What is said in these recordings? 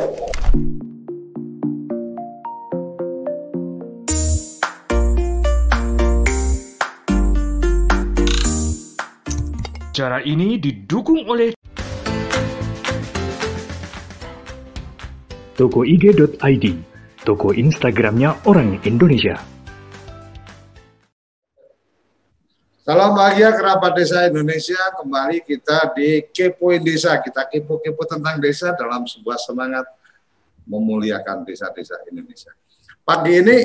Cara ini didukung oleh tokoig.id, toko Instagramnya orang Indonesia. Salam bahagia kerabat desa Indonesia. Kembali kita di Kepoin Desa. Kita kepo-kepo tentang desa dalam sebuah semangat memuliakan desa-desa Indonesia. Pagi ini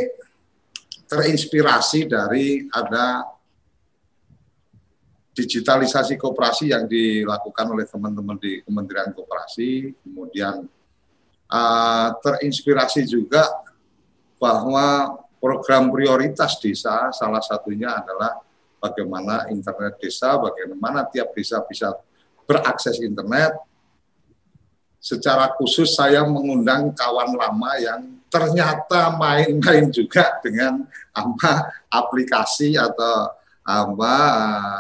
terinspirasi dari ada digitalisasi koperasi yang dilakukan oleh teman-teman di Kementerian Koperasi, kemudian uh, terinspirasi juga bahwa program prioritas desa salah satunya adalah bagaimana internet desa, bagaimana tiap desa bisa berakses internet. Secara khusus saya mengundang kawan lama yang ternyata main-main juga dengan apa aplikasi atau apa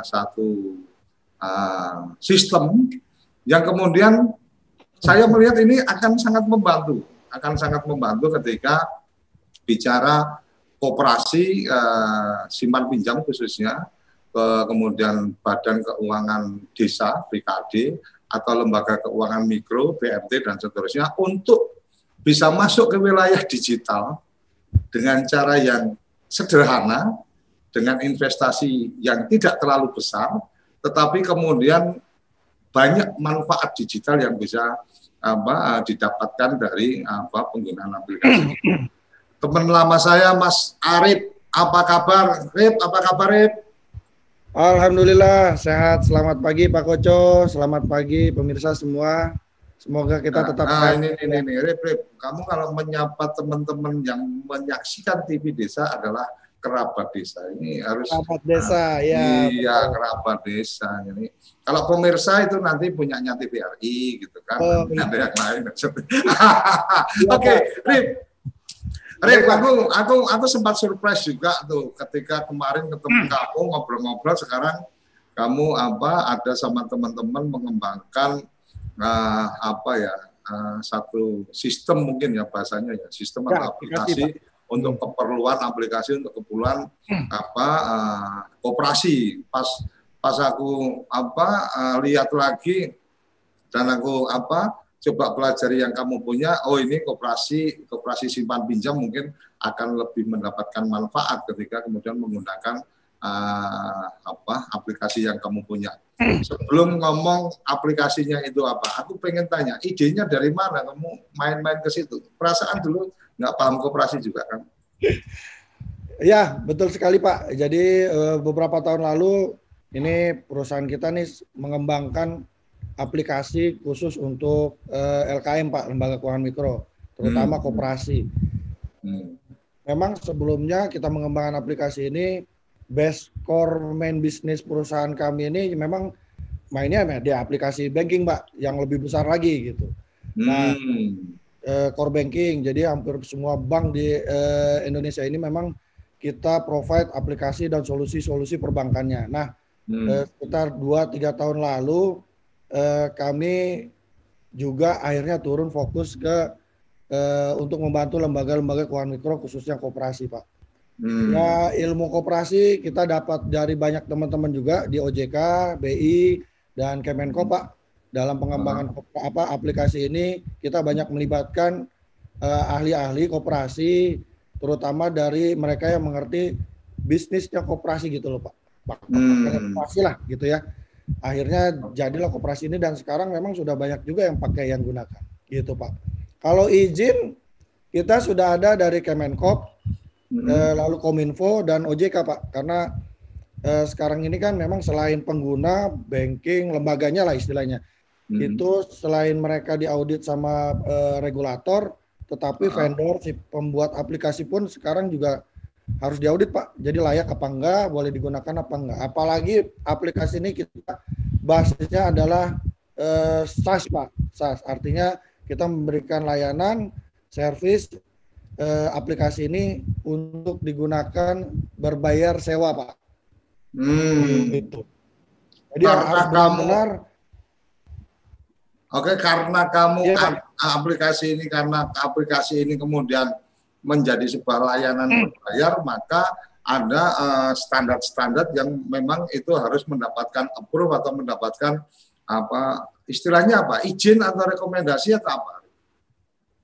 satu uh, sistem yang kemudian saya melihat ini akan sangat membantu, akan sangat membantu ketika bicara kooperasi uh, simpan pinjam khususnya kemudian Badan Keuangan Desa BKD atau lembaga keuangan mikro BMT dan seterusnya untuk bisa masuk ke wilayah digital dengan cara yang sederhana dengan investasi yang tidak terlalu besar, tetapi kemudian banyak manfaat digital yang bisa apa didapatkan dari apa penggunaan aplikasi. Teman lama saya Mas Arif, apa kabar? Rip, apa kabar Rip? Alhamdulillah sehat. Selamat pagi Pak Koco, selamat pagi pemirsa semua. Semoga kita nah, tetap nah, ini, ini, ini, Rip, Rip. Kamu kalau menyapa teman-teman yang menyaksikan TV Desa adalah kerabat desa. Ini harus kerabat desa uh, ya iya betul. kerabat desa ini. Kalau pemirsa itu nanti punyanya TVRI gitu kan. Oh, ada yang lain. Oke okay, Rip Rip aku aku aku sempat surprise juga tuh ketika kemarin ketemu hmm. kamu ngobrol-ngobrol sekarang kamu apa ada sama teman-teman mengembangkan uh, apa ya uh, satu sistem mungkin ya bahasanya ya sistem ya, atau aplikasi untuk hmm. keperluan aplikasi untuk keperluan hmm. apa uh, koperasi pas pas aku apa uh, lihat lagi dan aku apa coba pelajari yang kamu punya oh ini koperasi koperasi simpan pinjam mungkin akan lebih mendapatkan manfaat ketika kemudian menggunakan uh, apa aplikasi yang kamu punya sebelum ngomong aplikasinya itu apa aku pengen tanya idenya dari mana kamu main-main ke situ perasaan dulu nggak paham koperasi juga kan? Ya, betul sekali Pak. Jadi eh, beberapa tahun lalu ini perusahaan kita nih mengembangkan aplikasi khusus untuk eh, LKM Pak, Lembaga Keuangan Mikro, terutama hmm. koperasi. Hmm. Memang sebelumnya kita mengembangkan aplikasi ini best core main bisnis perusahaan kami ini memang mainnya di aplikasi banking, Pak, yang lebih besar lagi gitu. Nah, hmm uh, core banking. Jadi hampir semua bank di uh, Indonesia ini memang kita provide aplikasi dan solusi-solusi perbankannya. Nah, hmm. uh, sekitar 2-3 tahun lalu uh, kami juga akhirnya turun fokus ke uh, untuk membantu lembaga-lembaga keuangan mikro khususnya koperasi, Pak. Hmm. Ya, ilmu koperasi kita dapat dari banyak teman-teman juga di OJK, BI, dan Kemenko, Pak dalam pengembangan apa aplikasi ini kita banyak melibatkan uh, ahli-ahli koperasi terutama dari mereka yang mengerti bisnisnya koperasi gitu loh Pak. Pak hmm. koperasi lah gitu ya. Akhirnya jadilah koperasi ini dan sekarang memang sudah banyak juga yang pakai yang gunakan gitu Pak. Kalau izin kita sudah ada dari Kemenkop hmm. eh, lalu Kominfo dan OJK Pak karena eh, sekarang ini kan memang selain pengguna banking lembaganya lah istilahnya hmm. itu selain mereka diaudit sama uh, regulator, tetapi ah. vendor si pembuat aplikasi pun sekarang juga harus diaudit pak. Jadi layak apa enggak, boleh digunakan apa enggak. Apalagi aplikasi ini kita basisnya adalah uh, SaaS pak, SaaS artinya kita memberikan layanan servis uh, aplikasi ini untuk digunakan berbayar sewa pak. Hmm. Itu. Jadi harus benar-benar Oke, karena kamu Iya, ad- aplikasi ini karena aplikasi ini kemudian menjadi sebuah layanan Hmm. berbayar, maka ada eh, standar-standar yang memang itu harus mendapatkan approve atau mendapatkan apa istilahnya apa izin atau rekomendasi atau apa?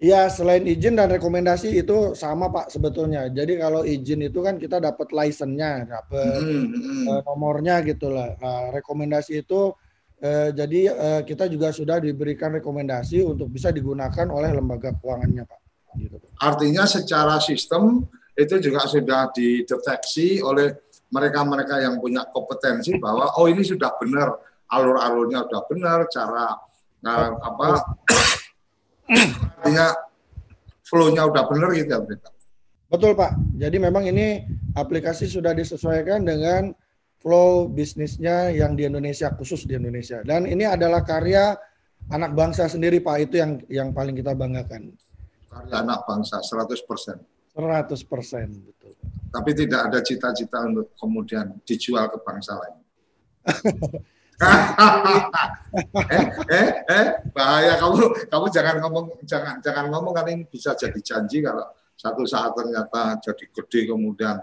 Iya, selain izin dan rekomendasi itu sama Pak sebetulnya. Jadi kalau izin itu kan kita dapat license-nya, dapat Hmm, hmm. eh, nomornya gitulah. Nah, rekomendasi itu eh, jadi eh, kita juga sudah diberikan rekomendasi untuk bisa digunakan oleh lembaga keuangannya Pak. Gitu. Artinya secara sistem itu juga sudah dideteksi oleh mereka-mereka yang punya kompetensi bahwa oh ini sudah benar alur-alurnya sudah benar cara nah, apa artinya flow-nya udah benar gitu ya. Betul Pak. Jadi memang ini aplikasi sudah disesuaikan dengan flow bisnisnya yang di Indonesia khusus di Indonesia. Dan ini adalah karya anak bangsa sendiri Pak. Itu yang yang paling kita banggakan. Karya anak bangsa 100%. 100% betul. Tapi tidak ada cita-cita untuk kemudian dijual ke bangsa lain. eh, eh, eh, bahaya kamu, kamu jangan ngomong, jangan, jangan ngomong kan ini bisa jadi janji kalau satu saat ternyata jadi gede kemudian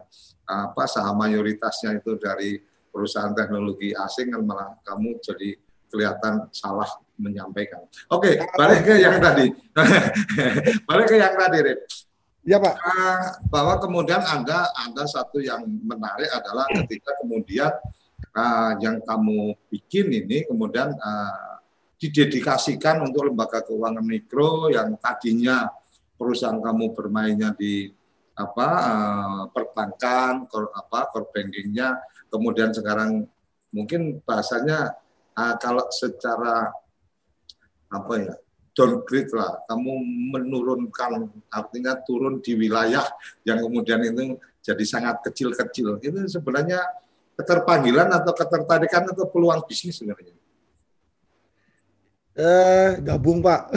apa saham mayoritasnya itu dari perusahaan teknologi asing kan malah kamu jadi kelihatan salah menyampaikan. Oke, balik ke yang tadi. balik ke yang tadi, Rip. Ya Pak. Uh, bahwa kemudian ada ada satu yang menarik adalah ketika kemudian uh, yang kamu bikin ini kemudian uh, didedikasikan untuk lembaga keuangan mikro yang tadinya perusahaan kamu bermainnya di apa uh, perbankan, kor, apa core bankingnya, kemudian sekarang mungkin bahasanya uh, kalau secara apa ya downgrade lah, kamu menurunkan artinya turun di wilayah yang kemudian itu jadi sangat kecil-kecil. Itu sebenarnya keterpanggilan atau ketertarikan atau peluang bisnis sebenarnya. Eh, gabung Pak.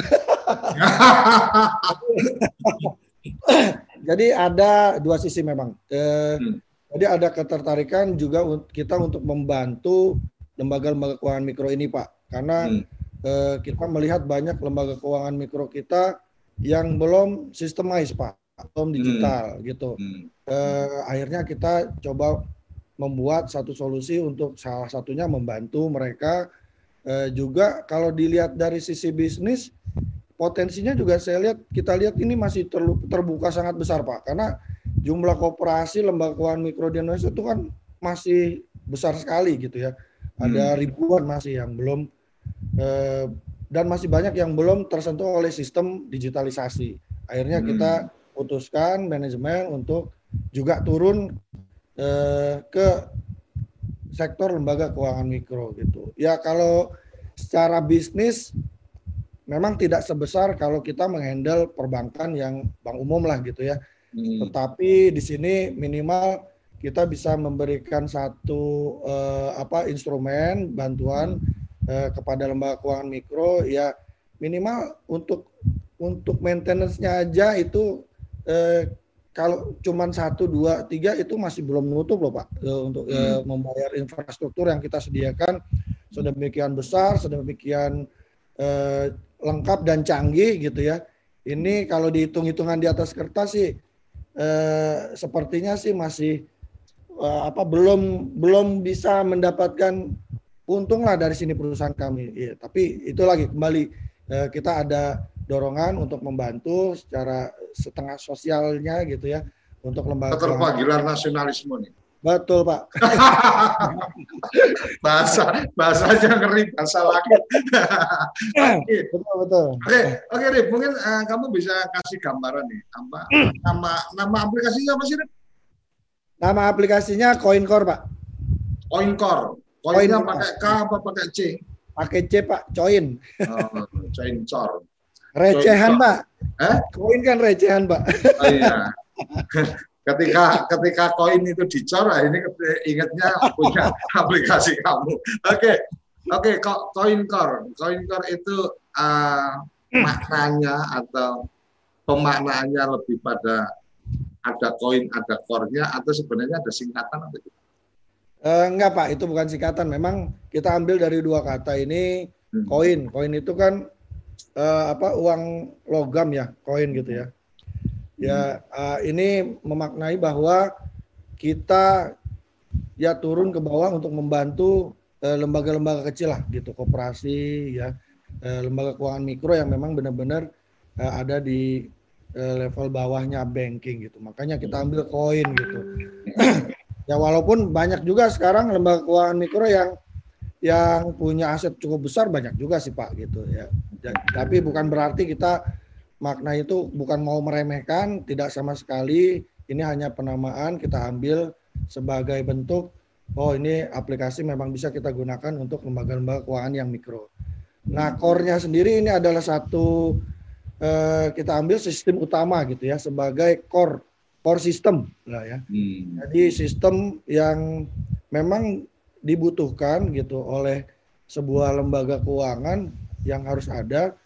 Jadi ada dua sisi memang. Eh, Hmm. Jadi ada ketertarikan juga kita untuk membantu lembaga-lembaga keuangan mikro ini Pak. Karena Hmm. Eh, kita melihat banyak lembaga keuangan mikro kita yang belum sistemized Pak, belum digital gitu. Hmm. Eh, akhirnya kita coba membuat satu solusi untuk salah satunya membantu mereka. Eh, juga kalau dilihat dari sisi bisnis potensinya juga saya lihat kita lihat ini masih terbuka sangat besar Pak. Karena jumlah koperasi lembaga keuangan mikro di Indonesia itu kan masih besar sekali gitu ya. Ada ribuan masih yang belum dan masih banyak yang belum tersentuh oleh sistem digitalisasi akhirnya Hmm. kita putuskan manajemen untuk juga turun eh, ke sektor lembaga keuangan mikro gitu. Ya kalau secara bisnis memang tidak sebesar kalau kita menghandle perbankan yang bank umum lah gitu ya. Hmm. Tetapi di sini minimal kita bisa memberikan satu eh, apa instrumen bantuan eh, kepada lembaga keuangan mikro ya minimal untuk untuk maintenance-nya aja itu eh, kalau cuman satu dua tiga itu masih belum menutup loh pak. Eh, untuk eh, membayar infrastruktur yang kita sediakan sedemikian besar sedemikian eh, lengkap dan canggih gitu ya. Ini kalau dihitung hitungan di atas kertas sih eh, sepertinya sih masih eh, apa belum belum bisa mendapatkan untung lah dari sini perusahaan kami Iya, tapi itu lagi kembali eh, kita ada dorongan untuk membantu secara setengah sosialnya gitu ya untuk lembaga. Keterpanggilan nasionalisme nih. Betul Pak. bahasa bahasanya ngeri bahasa lagi. Oke, Betul betul. oke, oke, Rip. Mungkin eh, kamu bisa kasih gambaran nih apa nama nama aplikasinya apa sih, Rip? Nama aplikasinya CoinCore Pak. Coincore. Coinnya Coin. pakai K apa pakai C? Pakai C Pak, Coin. Oh, Coincore. Recehan Coin, Pak. Eh? Coin kan recehan Pak. Oh iya. ketika ketika koin itu dicor, ah, ini ingatnya punya aplikasi kamu. Oke, oke, ko- Coincore, Coincore itu uh, maknanya atau pemaknaannya lebih pada ada koin, ada core-nya, atau sebenarnya ada singkatan atau gitu? Eh, enggak Pak, itu bukan singkatan. Memang kita ambil dari dua kata ini Hmm. koin. Koin itu kan uh, apa uang logam ya, koin gitu ya. Ya uh, ini memaknai bahwa kita ya turun ke bawah untuk membantu lembaga-lembaga uh, kecil lah gitu, koperasi ya, uh, lembaga keuangan mikro yang memang benar-benar uh, ada di uh, level bawahnya banking gitu. Makanya kita ambil koin gitu. ya walaupun banyak juga sekarang lembaga keuangan mikro yang yang punya aset cukup besar banyak juga sih Pak gitu ya. Tapi bukan berarti kita makna itu bukan mau meremehkan, tidak sama sekali. Ini hanya penamaan kita ambil sebagai bentuk oh ini aplikasi memang bisa kita gunakan untuk lembaga-lembaga keuangan yang mikro. Nah, core-nya sendiri ini adalah satu eh, kita ambil sistem utama gitu ya sebagai core core system lah ya. Hmm. Jadi sistem yang memang dibutuhkan gitu oleh sebuah lembaga keuangan yang harus ada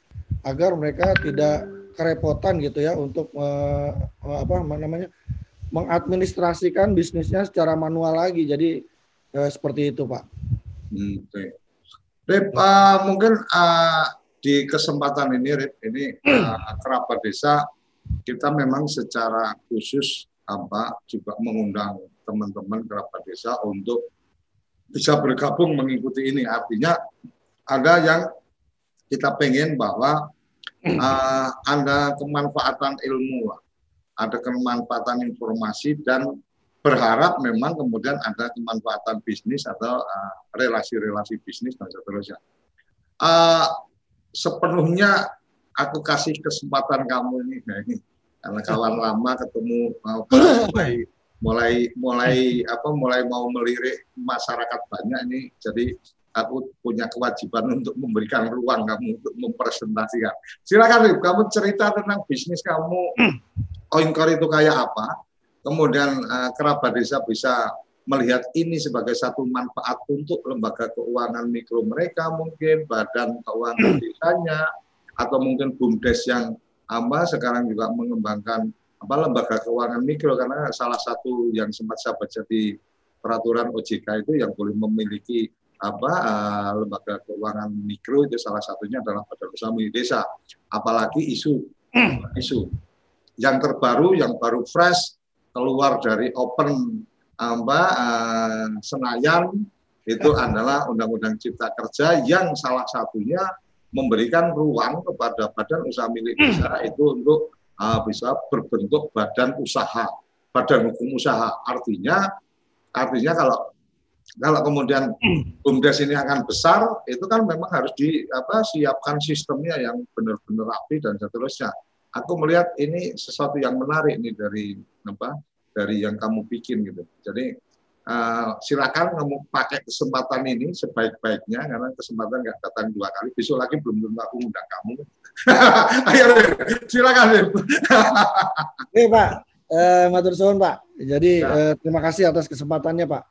agar mereka tidak kerepotan gitu ya untuk uh, apa namanya mengadministrasikan bisnisnya secara manual lagi. Jadi uh, seperti itu, Pak. Hmm, Oke. Rip, uh, mungkin uh, di kesempatan ini, Rip, ini uh, kerabat desa kita memang secara khusus apa juga mengundang teman-teman kerabat desa untuk bisa bergabung mengikuti ini. Artinya ada yang kita pengen bahwa uh, ada kemanfaatan ilmu, ada kemanfaatan informasi dan berharap memang kemudian ada kemanfaatan bisnis atau ah, relasi-relasi uh, bisnis dan seterusnya. Uh, sepenuhnya aku kasih kesempatan kamu ini, ini karena kawan lama ketemu uh, mulai mulai apa mulai mau melirik masyarakat banyak ini jadi aku punya kewajiban untuk memberikan ruang kamu untuk mempresentasikan. Silakan Rip, kamu cerita tentang bisnis kamu Coincore itu kayak apa? Kemudian uh, kerabat desa bisa melihat ini sebagai satu manfaat untuk lembaga keuangan mikro mereka mungkin badan keuangan desanya atau mungkin bumdes yang apa sekarang juga mengembangkan apa lembaga keuangan mikro karena salah satu yang sempat saya baca di peraturan OJK itu yang boleh memiliki apa uh, lembaga keuangan mikro itu salah satunya adalah badan usaha milik desa. Apalagi isu hmm. isu yang terbaru yang baru fresh keluar dari open apa uh, Senayan itu adalah Undang-Undang Cipta Kerja yang salah satunya memberikan ruang kepada badan usaha milik desa itu untuk uh, bisa berbentuk badan usaha, badan hukum usaha. Artinya, artinya kalau kalau kemudian bumdes ini akan besar, itu kan memang harus di apa siapkan sistemnya yang benar-benar rapi dan seterusnya. Aku melihat ini sesuatu yang menarik nih dari apa dari yang kamu bikin gitu. Jadi uh, silakan kamu pakai kesempatan ini sebaik-baiknya karena kesempatan nggak datang dua kali. Besok lagi belum tentu aku undang kamu. Ayo, silakan. Oke Pak, eh, matur suwun Pak. Jadi ya. eh, terima kasih atas kesempatannya Pak.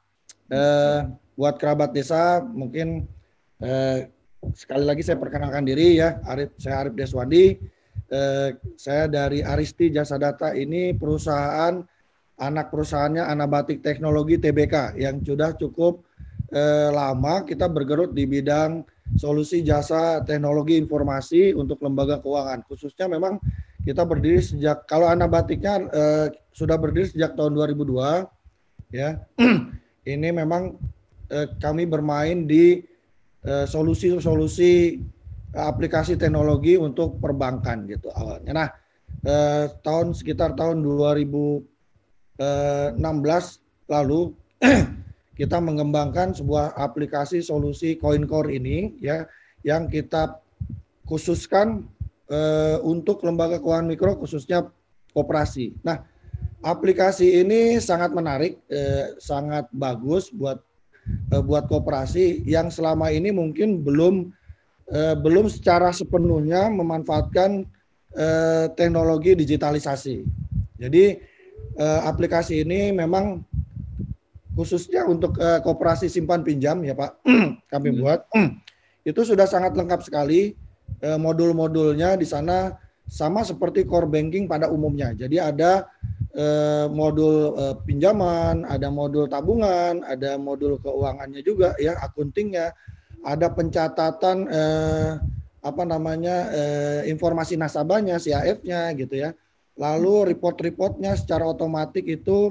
Eh, buat kerabat desa mungkin eh, sekali lagi saya perkenalkan diri ya, Arif, saya Arif Deswadi. Eh, saya dari Aristi Jasa Data ini perusahaan anak perusahaannya Anabatik Teknologi TBK yang sudah cukup eh, lama kita bergerut di bidang solusi jasa teknologi informasi untuk lembaga keuangan. Khususnya memang kita berdiri sejak kalau Anabatiknya eh, sudah berdiri sejak tahun 2002 ya. Ini memang eh, kami bermain di eh, solusi-solusi aplikasi teknologi untuk perbankan gitu awalnya. Nah, eh, tahun sekitar tahun 2000 Eh, 16 lalu kita mengembangkan sebuah aplikasi solusi CoinCore ini ya yang kita khususkan eh, untuk lembaga keuangan mikro khususnya koperasi. Nah, aplikasi ini sangat menarik, eh, sangat bagus buat eh, buat koperasi yang selama ini mungkin belum eh, belum secara sepenuhnya memanfaatkan eh, teknologi digitalisasi. Jadi eh, aplikasi ini memang khususnya untuk uh, koperasi simpan pinjam ya Pak kami hmm. buat itu sudah sangat lengkap sekali uh, modul-modulnya di sana sama seperti core banking pada umumnya. Jadi ada uh, modul uh, pinjaman, ada modul tabungan, ada modul keuangannya juga ya, akuntingnya, ada pencatatan uh, apa namanya eh, informasi nasabahnya, CAF-nya gitu ya. Lalu report-reportnya secara otomatis itu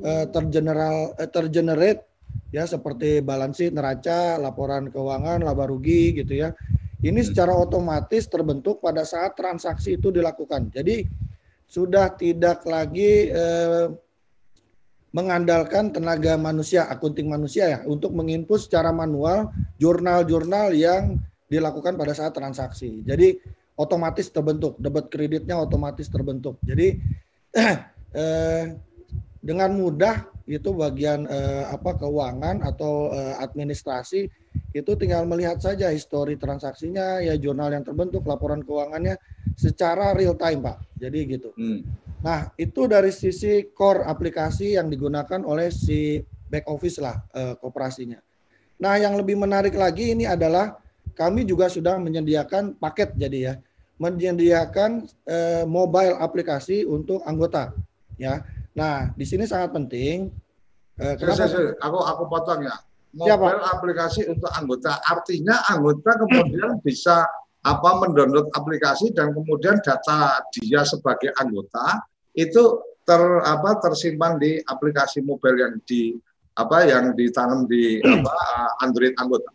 eh, tergeneral eh, tergenerate ya seperti balance sheet, neraca, laporan keuangan, laba rugi gitu ya. Ini secara otomatis terbentuk pada saat transaksi itu dilakukan. Jadi sudah tidak lagi eh, mengandalkan tenaga manusia, akunting manusia ya, untuk menginput secara manual jurnal-jurnal yang dilakukan pada saat transaksi. Jadi otomatis terbentuk, debit kreditnya otomatis terbentuk. Jadi eh, dengan mudah itu bagian eh, apa keuangan atau eh, administrasi itu tinggal melihat saja histori transaksinya, ya jurnal yang terbentuk, laporan keuangannya secara real time, Pak. Jadi gitu. Hmm. Nah, itu dari sisi core aplikasi yang digunakan oleh si back office lah eh, kooperasinya. Nah, yang lebih menarik lagi ini adalah kami juga sudah menyediakan paket jadi ya, menyediakan eh, mobile aplikasi untuk anggota ya. Nah, di sini sangat penting. Eh, kenapa? Saya, aku aku potong ya. Mobile Siapa? aplikasi untuk anggota, artinya anggota kemudian bisa apa mendownload aplikasi dan kemudian data dia sebagai anggota itu ter apa tersimpan di aplikasi mobile yang di apa yang ditanam di apa Android anggota.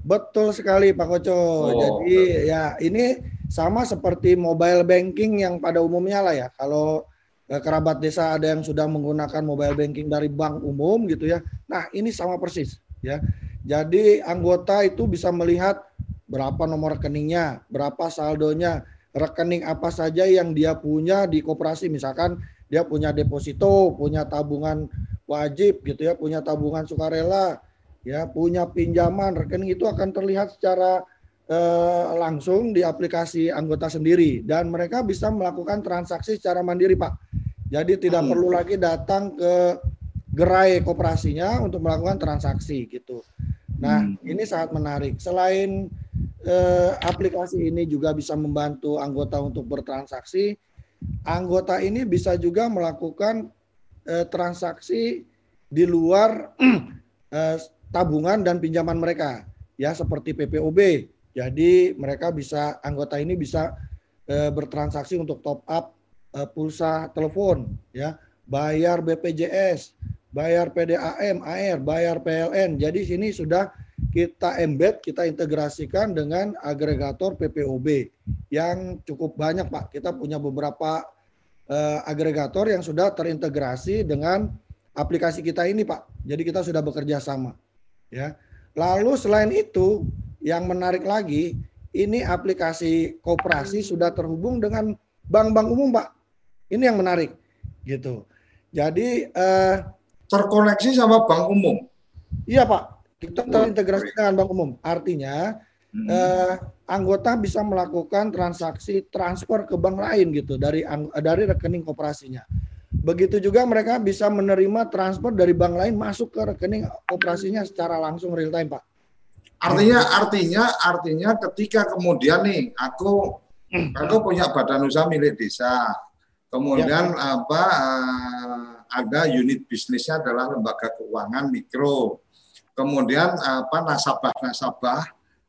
Betul sekali Pak Koco. Oh. Jadi ya ini sama seperti mobile banking yang pada umumnya lah ya. Kalau eh, kerabat desa ada yang sudah menggunakan mobile banking dari bank umum gitu ya. Nah, ini sama persis ya. Jadi anggota itu bisa melihat berapa nomor rekeningnya, berapa saldonya, rekening apa saja yang dia punya di koperasi. Misalkan dia punya deposito, punya tabungan wajib gitu ya, punya tabungan sukarela, ya punya pinjaman rekening itu akan terlihat secara eh, langsung di aplikasi anggota sendiri dan mereka bisa melakukan transaksi secara mandiri pak jadi tidak hmm. perlu lagi datang ke gerai koperasinya untuk melakukan transaksi gitu nah hmm. ini sangat menarik selain eh, aplikasi ini juga bisa membantu anggota untuk bertransaksi anggota ini bisa juga melakukan eh, transaksi di luar eh, tabungan dan pinjaman mereka ya seperti PPOB. Jadi mereka bisa anggota ini bisa e, bertransaksi untuk top up e, pulsa telepon ya, bayar BPJS, bayar PDAM, AR, bayar PLN. Jadi sini sudah kita embed, kita integrasikan dengan agregator PPOB yang cukup banyak Pak. Kita punya beberapa e, agregator yang sudah terintegrasi dengan aplikasi kita ini Pak. Jadi kita sudah bekerja sama. Ya. Lalu selain itu, yang menarik lagi, ini aplikasi koperasi sudah terhubung dengan bank-bank umum, Pak. Ini yang menarik, gitu. Jadi eh, terkoneksi sama bank umum. Iya, Pak. Kita terintegrasi dengan bank umum. Artinya hmm. eh, anggota bisa melakukan transaksi transfer ke bank lain gitu dari dari rekening koperasinya. Begitu juga mereka bisa menerima transfer dari bank lain masuk ke rekening operasinya secara langsung real time, Pak. Artinya artinya artinya ketika kemudian nih aku aku punya badan usaha milik desa. Kemudian ya, apa uh, ada unit bisnisnya adalah lembaga keuangan mikro. Kemudian apa nasabah-nasabah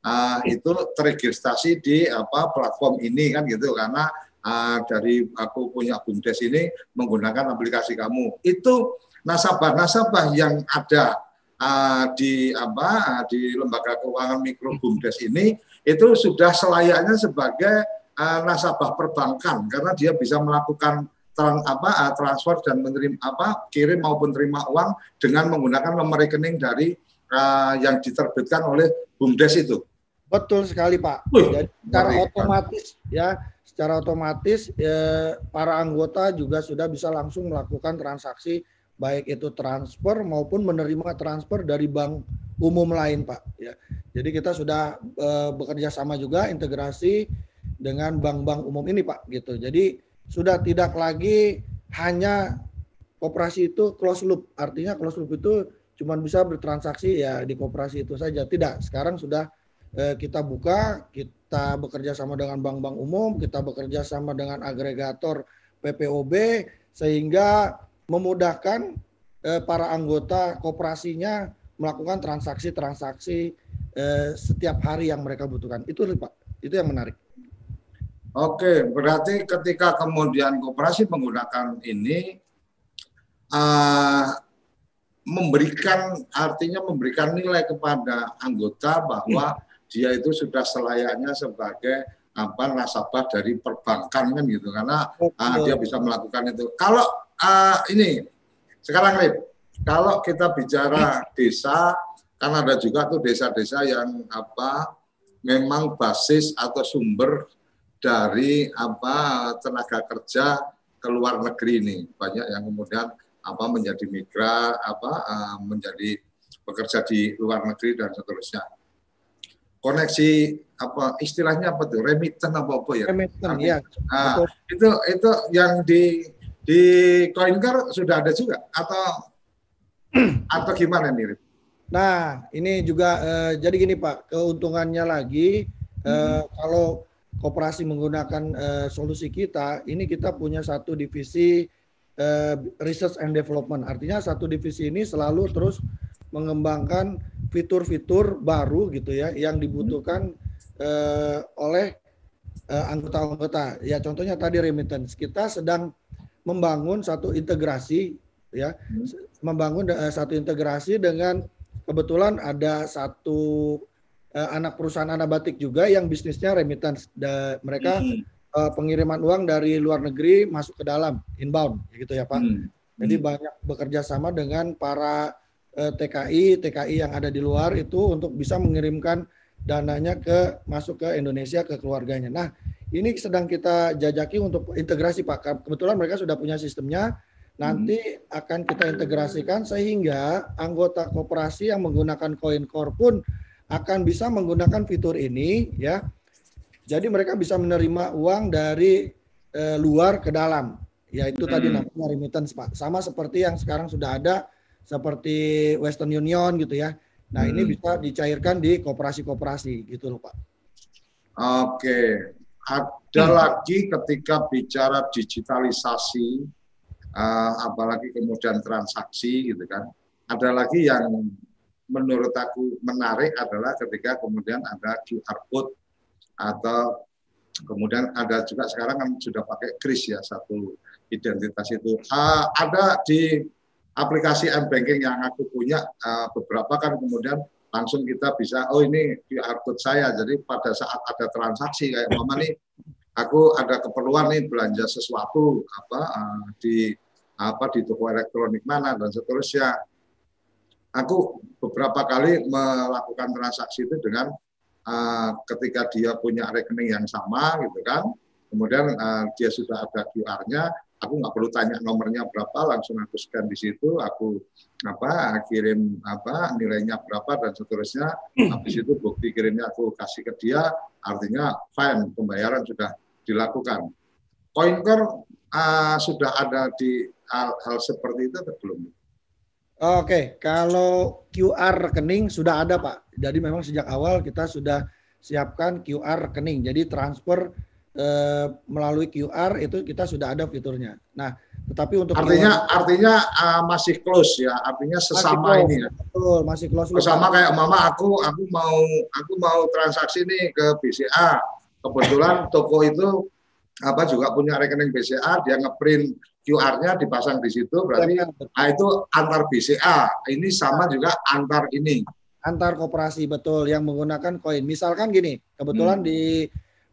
uh, itu terregistrasi di apa platform ini kan gitu karena uh, dari aku punya BUMDes ini menggunakan aplikasi kamu. Itu nasabah-nasabah yang ada uh, di apa uh, di lembaga keuangan mikro BUMDes ini itu sudah selayaknya sebagai uh, nasabah perbankan karena dia bisa melakukan trans, apa uh, transfer dan menerima apa kirim maupun terima uang dengan menggunakan nomor rekening dari uh, yang diterbitkan oleh BUMDes itu. Betul sekali Pak. Jadi secara otomatis ya secara otomatis eh, para anggota juga sudah bisa langsung melakukan transaksi baik itu transfer maupun menerima transfer dari bank umum lain, Pak. Ya, jadi kita sudah eh, bekerja sama juga integrasi dengan bank-bank umum ini, Pak. Gitu. Jadi sudah tidak lagi hanya operasi itu close loop. Artinya close loop itu cuma bisa bertransaksi ya di kooperasi itu saja. Tidak. Sekarang sudah eh, kita buka, kita bekerja sama dengan bank-bank umum, kita bekerja sama dengan agregator PPOB sehingga memudahkan eh, para anggota kooperasinya melakukan transaksi-transaksi eh, setiap hari yang mereka butuhkan. Itu Pak. Itu yang menarik. Oke, berarti ketika kemudian koperasi menggunakan ini uh, memberikan artinya memberikan nilai kepada anggota bahwa hmm. Dia itu sudah selayaknya sebagai apa nasabah dari perbankan kan gitu. Karena uh, dia bisa melakukan itu. Kalau uh, ini sekarang Rip, kalau kita bicara desa kan ada juga tuh desa-desa yang apa memang basis atau sumber dari apa tenaga kerja ke luar negeri ini. Banyak yang kemudian apa menjadi migran apa uh, menjadi bekerja di luar negeri dan seterusnya koneksi apa istilahnya apa tuh? Remitten apa apa ya? Remitten ya. Nah, itu itu yang di di Coincar sudah ada juga? Atau atau gimana nih Nah, ini juga uh, jadi gini Pak, keuntungannya lagi uh, hmm. kalau koperasi menggunakan uh, solusi kita, ini kita punya satu divisi uh, research and development. Artinya satu divisi ini selalu terus mengembangkan fitur-fitur baru gitu ya yang dibutuhkan uh, oleh anggota-anggota. Ya contohnya tadi remittance. Kita sedang membangun satu integrasi ya, membangun uh, satu integrasi dengan kebetulan ada satu uh, anak perusahaan anabatik juga yang bisnisnya remittance. Da, mereka hmm. uh, pengiriman uang dari luar negeri masuk ke dalam inbound, gitu ya Pak. Hmm. Jadi hmm. banyak bekerja sama dengan para TKI, TKI yang ada di luar itu untuk bisa mengirimkan dananya ke masuk ke Indonesia ke keluarganya. Nah, ini sedang kita jajaki untuk integrasi Pak. Kebetulan mereka sudah punya sistemnya. Nanti hmm. akan kita integrasikan sehingga anggota koperasi yang menggunakan koin core pun akan bisa menggunakan fitur ini ya. Jadi mereka bisa menerima uang dari e, luar ke dalam. Yaitu hmm. tadi namanya remittance Pak. Sama seperti yang sekarang sudah ada seperti Western Union gitu ya. Nah, hmm. ini bisa dicairkan di koperasi-koperasi gitu loh Pak. Oke. Ada hmm. lagi ketika bicara digitalisasi uh, apalagi kemudian transaksi gitu kan. Ada lagi yang menurut aku menarik adalah ketika kemudian ada QR code atau kemudian ada juga sekarang kan sudah pakai kris ya satu identitas itu. Uh, ada di aplikasi m banking yang aku punya uh, beberapa kan kemudian langsung kita bisa oh ini QR code saya. Jadi pada saat ada transaksi kayak mama nih aku ada keperluan nih belanja sesuatu apa uh, di apa di toko elektronik mana dan seterusnya aku beberapa kali melakukan transaksi itu dengan uh, ketika dia punya rekening yang sama gitu kan kemudian uh, dia sudah ada QR-nya aku nggak perlu tanya nomornya berapa langsung aku scan di situ aku apa kirim apa nilainya berapa dan seterusnya habis itu bukti kirimnya aku kasih ke dia artinya fine pembayaran sudah dilakukan CoinCore uh, sudah ada di hal, hal seperti itu atau belum? Oke, kalau QR rekening sudah ada Pak. Jadi memang sejak awal kita sudah siapkan QR rekening. Jadi transfer eh, melalui QR itu kita sudah ada fiturnya. Nah, tetapi untuk artinya QR, artinya uh, masih close ya, artinya sesama close, ini ya. Betul, masih close. Sama kayak mama aku aku mau aku mau transaksi nih ke BCA. Kebetulan toko itu apa juga punya rekening BCA, dia ngeprint QR-nya dipasang di situ berarti nah, itu antar BCA. Ini sama juga antar ini. Antar koperasi betul yang menggunakan koin. Misalkan gini, kebetulan hmm. di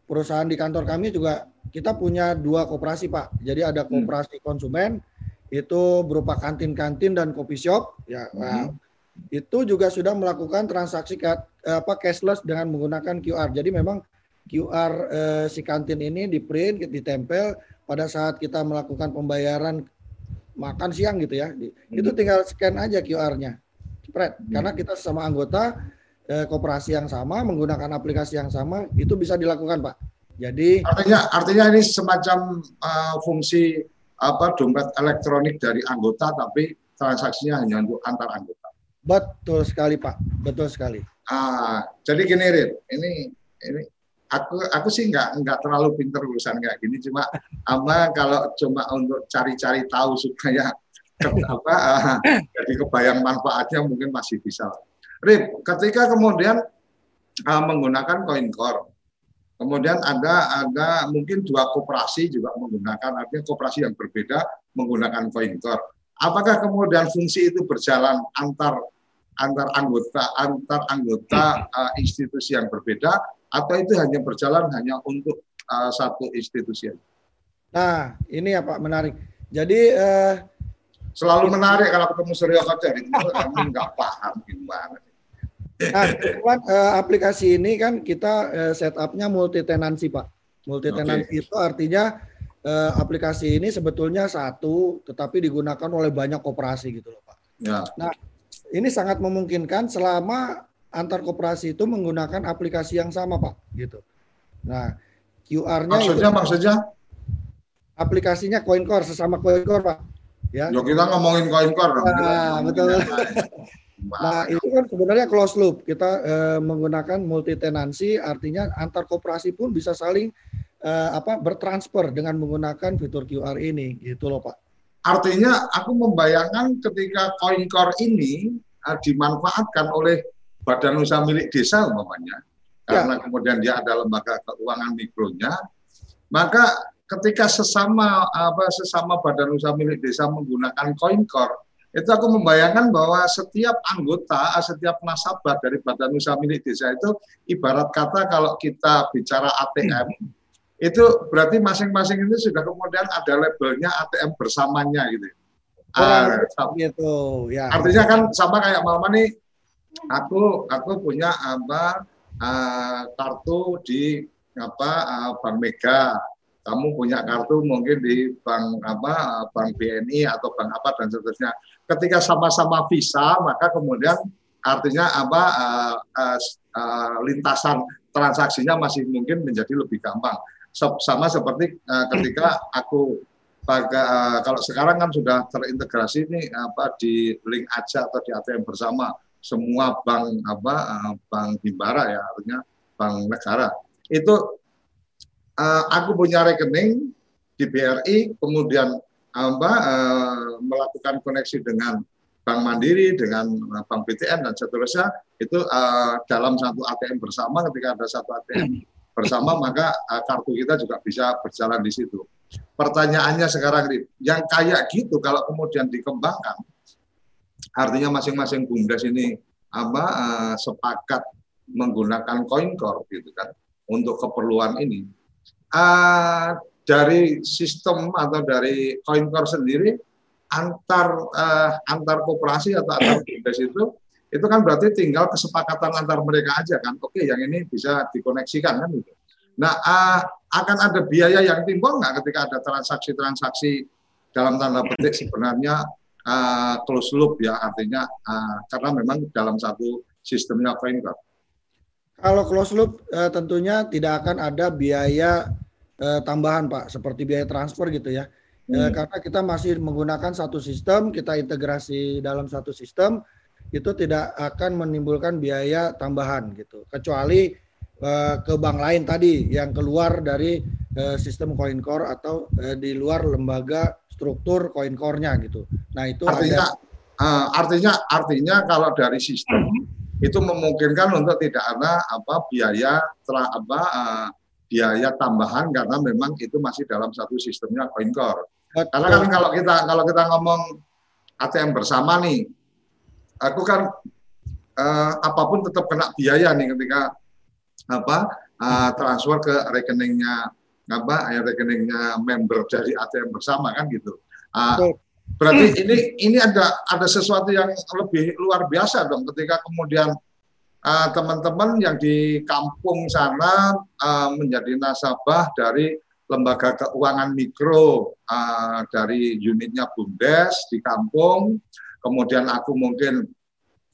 perusahaan di kantor kami juga kita punya dua koperasi Pak. Jadi ada koperasi hmm. konsumen itu berupa kantin-kantin dan kopi shop ya. Hmm. Nah, itu juga sudah melakukan transaksi apa cashless dengan menggunakan QR. Jadi memang QR eh, si kantin ini di print, ditempel pada saat kita melakukan pembayaran makan siang gitu ya, hmm. itu tinggal scan aja QR-nya, spread. Hmm. Karena kita sama anggota eh, koperasi yang sama menggunakan aplikasi yang sama, itu bisa dilakukan, Pak. Jadi artinya artinya ini semacam uh, fungsi apa dompet elektronik dari anggota, tapi transaksinya hanya untuk antar anggota. Betul sekali, Pak. Betul sekali. Ah, jadi gini, Rit, ini ini aku aku sih nggak nggak terlalu pinter urusan kayak gini cuma apa kalau cuma untuk cari-cari tahu supaya apa uh, jadi kebayang manfaatnya mungkin masih bisa. Rip, ketika kemudian uh, menggunakan koin core, Kemudian ada ada mungkin dua koperasi juga menggunakan artinya koperasi yang berbeda menggunakan CoinCore. Apakah kemudian fungsi itu berjalan antar antar anggota antar anggota uh, institusi yang berbeda atau itu hanya berjalan hanya untuk uh, satu institusi? Nah, ini ya Pak menarik. Jadi uh, selalu menarik kalau ketemu Suryo Kocer itu nggak paham gimana. Nah, kebetulan uh, aplikasi ini kan kita uh, setupnya multi tenancy pak. Multi tenancy okay. itu artinya uh, aplikasi ini sebetulnya satu, tetapi digunakan oleh banyak koperasi gitu loh pak. Ya. Nah, ini sangat memungkinkan selama antar koperasi itu menggunakan aplikasi yang sama pak, gitu. Nah, QR-nya maksudnya itu, maksudnya aplikasinya CoinCore sesama CoinCore pak. Ya. Yo kita ngomongin CoinCore dong. Nah, betul. Nah, itu kan sebenarnya close loop. Kita uh, menggunakan multi tenancy artinya antar koperasi pun bisa saling uh, apa bertransfer dengan menggunakan fitur QR ini gitu loh, Pak. Artinya aku membayangkan ketika CoinCore ini uh, dimanfaatkan oleh badan usaha milik desa umpamanya ya. karena kemudian dia ada lembaga keuangan mikronya, maka ketika sesama apa sesama badan usaha milik desa menggunakan CoinCore itu aku membayangkan bahwa setiap anggota, setiap nasabah dari badan usaha milik desa itu ibarat kata kalau kita bicara ATM, hmm. itu berarti masing-masing itu sudah kemudian ada labelnya ATM bersamanya gitu. Oh, uh, gitu, ya. Artinya kan sama kayak mama nih, aku aku punya apa uh, kartu di apa uh, Bank Mega, kamu punya kartu mungkin di bank apa bank BNI atau bank apa dan seterusnya ketika sama-sama visa maka kemudian artinya apa uh, uh, uh, lintasan transaksinya masih mungkin menjadi lebih gampang. Sama seperti uh, ketika aku pakai uh, kalau sekarang kan sudah terintegrasi ini apa di link aja atau di ATM bersama semua bank apa uh, bank himbara ya artinya bank negara. Itu uh, aku punya rekening di BRI kemudian apa uh, melakukan koneksi dengan Bank Mandiri dengan eh, Bank BTN dan seterusnya itu uh, dalam satu ATM bersama ketika ada satu ATM bersama maka uh, kartu kita juga bisa berjalan di situ. Pertanyaannya sekarang ini, yang kayak gitu kalau kemudian dikembangkan, artinya masing-masing bumdes ini apa uh, sepakat menggunakan coin core gitu kan untuk keperluan ini. Uh, dari sistem atau dari CoinCore sendiri antar uh, antar koperasi atau antar BUMDes itu itu kan berarti tinggal kesepakatan antar mereka aja kan. Oke yang ini bisa dikoneksikan kan gitu. Nah uh, akan ada biaya yang timbul nggak ketika ada transaksi-transaksi dalam tanda petik sebenarnya uh, close loop ya artinya uh, karena memang dalam satu sistemnya CoinCore kalau close loop tentunya tidak akan ada biaya eh, tambahan Pak, seperti biaya transfer gitu ya. Eh, hmm. Eh, karena kita masih menggunakan satu sistem, kita integrasi dalam satu sistem, itu tidak akan menimbulkan biaya tambahan gitu. Kecuali eh, ke bank lain tadi yang keluar dari eh, sistem CoinCore atau eh, di luar lembaga struktur CoinCore-nya gitu. Nah itu artinya ada, uh, artinya artinya kalau dari sistem hmm. itu memungkinkan untuk tidak ada apa biaya telah apa uh, biaya tambahan karena memang itu masih dalam satu sistemnya CoinCore. Karena kan kalau kita kalau kita ngomong ATM bersama nih, aku kan eh, apa pun tetap kena biaya nih ketika apa uh, transfer ke rekeningnya apa ya rekeningnya member dari ATM bersama kan gitu. Uh, berarti ini ini ada ada sesuatu yang lebih luar biasa dong ketika kemudian Eh, teman-teman uh, yang di kampung sana uh, menjadi nasabah dari lembaga keuangan mikro uh, dari unitnya Bumdes di kampung, kemudian aku mungkin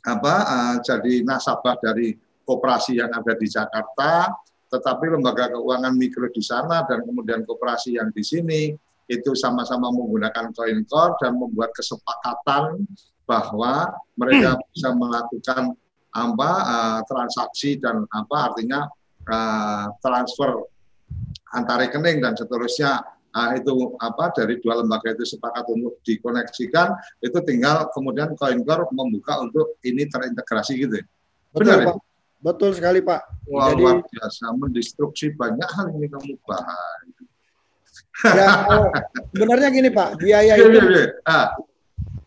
apa uh, jadi nasabah dari koperasi yang ada di Jakarta, tetapi lembaga keuangan mikro di sana dan kemudian koperasi yang di sini itu sama-sama menggunakan coin core dan membuat kesepakatan bahwa mereka bisa melakukan apa uh, transaksi dan apa artinya uh, transfer antar rekening dan seterusnya uh, itu apa dari dua lembaga itu sepakat untuk dikoneksikan itu tinggal kemudian CoinCore membuka untuk ini terintegrasi gitu. Betul, Benar, Pak. Ya? Betul sekali Pak. Wah, Jadi luar biasa, mendestruksi banyak hal ini kamu bahas. ya, sebenarnya gini Pak, biaya Iya, itu. Ah,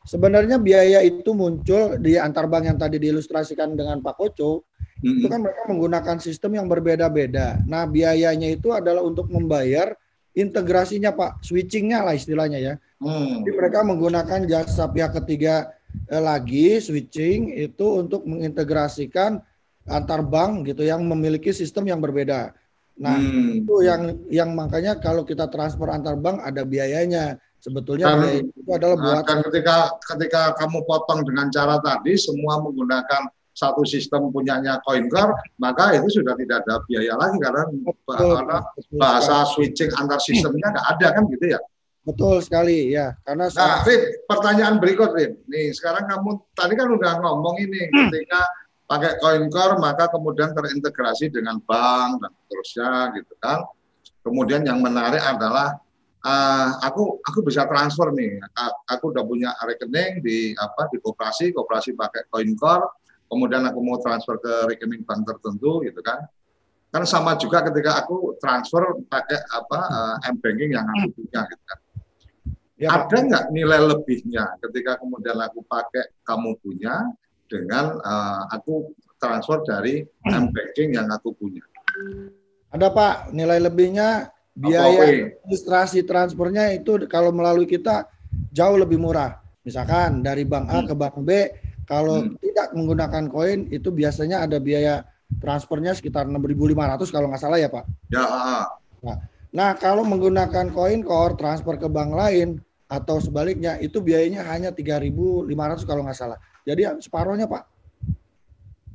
sebenarnya biaya itu muncul di antar bank yang tadi diilustrasikan dengan Pak Koco. mm, Itu kan mereka menggunakan sistem yang berbeda-beda. Nah, biayanya itu adalah untuk membayar integrasinya Pak, switchingnya lah istilahnya ya. mm. Jadi mereka menggunakan jasa pihak ketiga eh, lagi switching itu untuk mengintegrasikan antar bank gitu yang memiliki sistem yang berbeda. Nah, Hmm. itu yang yang makanya kalau kita transfer antar bank ada biayanya. Sebetulnya Dan- biaya itu adalah Nah, buat dan ketika ketika kamu potong dengan cara tadi semua menggunakan satu sistem punyanya CoinCore, maka itu sudah tidak ada biaya lagi karena betul, bahasa switching antar sistemnya nggak ada kan gitu ya. betul sekali ya. Karena Nah, Rin, pertanyaan berikut, Rin. Nih, sekarang kamu tadi kan udah ngomong ini ketika pakai CoinCore maka kemudian terintegrasi dengan bank dan seterusnya gitu kan. Kemudian yang menarik adalah eh, aku aku bisa transfer nih. Aku udah punya rekening di apa di koperasi, koperasi pakai CoinCore. Kemudian aku mau transfer ke rekening bank tertentu gitu kan. Kan sama juga ketika aku transfer pakai apa eh, m-banking yang aku punya gitu kan ya, Pak. ada nggak nilai lebihnya ketika kemudian aku pakai kamu punya dengan eh, aku transfer dari m banking yang aku punya. ada Pak nilai lebihnya biaya Wei? registrasi transfernya itu kalau melalui kita jauh lebih murah. Misalkan dari bank A Hmm. ke bank B, kalau Hmm. tidak menggunakan koin itu biasanya ada biaya transfernya sekitar 6.500 kalau nggak salah ya Pak. Ya, ah, Nah kalau menggunakan koin core transfer ke bank lain atau sebaliknya itu biayanya hanya 3.500 kalau nggak salah. Jadi separohnya Pak.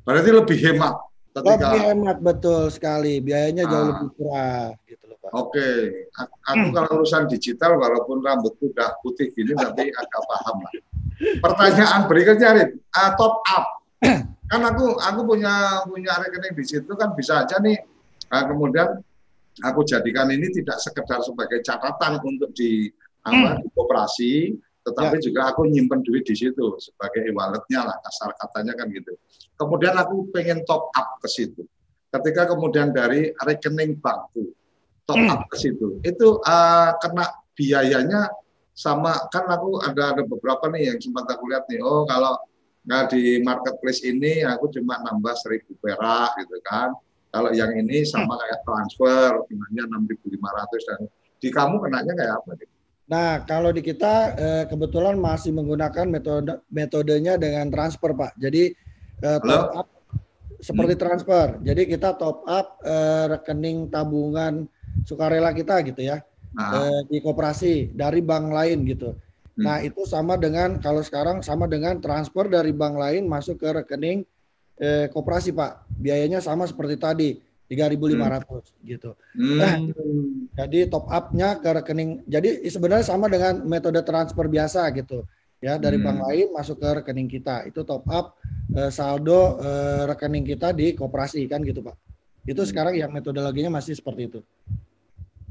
berarti lebih hemat ketika. Lebih hemat betul sekali. Biayanya jauh Ah. lebih murah gitu. Oke, A- aku kalau urusan digital walaupun rambutku udah putih gini tapi agak paham lah. Pertanyaan berikutnya, Rin, Ah, top up. Kan aku aku punya punya rekening di situ kan bisa aja nih. ah, kemudian aku jadikan ini tidak sekedar sebagai catatan untuk di apa di koperasi, tetapi juga aku nyimpen duit di situ sebagai e-walletnya lah kasar katanya kan gitu. Kemudian aku pengen top up ke situ. Ketika kemudian dari rekening bankku top up ke situ. Itu eh, kena biayanya sama kan aku ada ada beberapa nih yang sempat aku lihat nih. Oh kalau nggak di marketplace ini aku cuma nambah seribu perak gitu kan. Kalau yang ini sama kayak transfer, kenanya 6.500 dan di kamu kenanya kayak apa nih? Nah, kalau di kita eh, kebetulan masih menggunakan metode metodenya dengan transfer, Pak. Jadi eh, top up seperti transfer. Jadi kita top up eh, rekening tabungan sukarela kita gitu ya Nah, eh, di koperasi dari bank lain gitu. Hmm. Nah, itu sama dengan kalau sekarang sama dengan transfer dari bank lain masuk ke rekening eh, koperasi, Pak. Biayanya sama seperti tadi, 3.500 gitu. hmm, Jadi top up-nya ke rekening. Jadi sebenarnya sama dengan metode transfer biasa gitu. Ya, dari Hmm. bank lain masuk ke rekening kita. Itu top up eh, saldo eh, rekening kita di koperasi kan gitu, Pak. Itu Hmm. sekarang yang metodologinya masih seperti itu.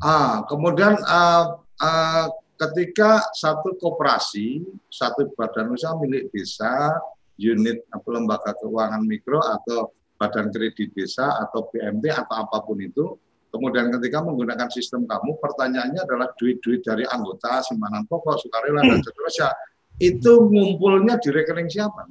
Ah, kemudian ah, ah, ketika satu koperasi, satu badan usaha milik desa, unit apa lembaga keuangan mikro atau badan kredit desa atau PMT atau apa pun itu, kemudian ketika menggunakan sistem kamu, pertanyaannya adalah duit-duit dari anggota, simpanan pokok, sukarela dan seterusnya, itu ngumpulnya di rekening siapa?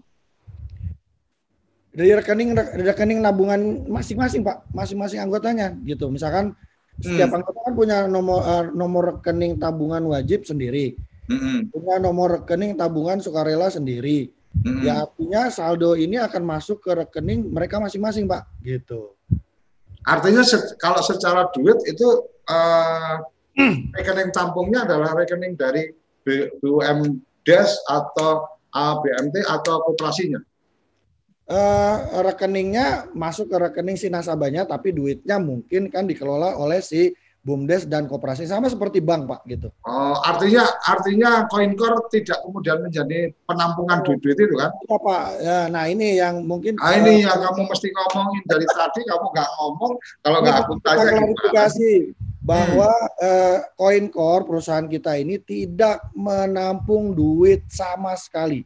Dari rekening rekening nabungan masing-masing, Pak. Masing-masing anggotanya gitu. Misalkan setiap anggota kan punya nomor eh, nomor rekening tabungan wajib sendiri, Mm-mm, punya nomor rekening tabungan sukarela sendiri. mm-mm. Ya artinya saldo ini akan masuk ke rekening mereka masing-masing, Pak. Gitu. Artinya se- kalau secara duit itu eh, rekening tampungnya adalah rekening dari BUMDes atau eh, BMT atau koperasinya. Eh, rekeningnya masuk ke rekening si nasabahnya, tapi duitnya mungkin kan dikelola oleh si bumdes dan koperasi sama seperti bank, Pak. Gitu. Oh, artinya artinya CoinCore tidak kemudian menjadi penampungan duit-duit itu kan? Iya, Pak. Ya, nah ini yang mungkin Nah, ini yang kamu mesti ngomongin dari tadi kamu nggak ngomong kalau nggak aku tanya klarifikasi bahwa eh, CoinCore perusahaan kita ini tidak menampung duit sama sekali.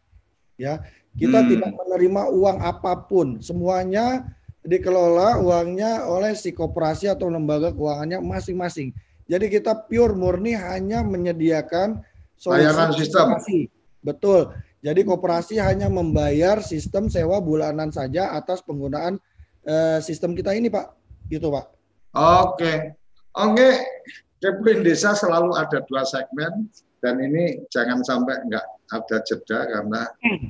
Ya, kita Hmm. tidak menerima uang apa pun. Semuanya dikelola uangnya oleh si koperasi atau lembaga keuangannya masing-masing. Jadi kita pure murni hanya menyediakan Layanan sistem. koperasi. Betul. Jadi koperasi hanya membayar sistem sewa bulanan saja atas penggunaan eh, sistem kita ini, Pak. Gitu, Pak. Oke, oke. Kepoin desa selalu ada dua segmen dan ini jangan sampai nggak ada jeda karena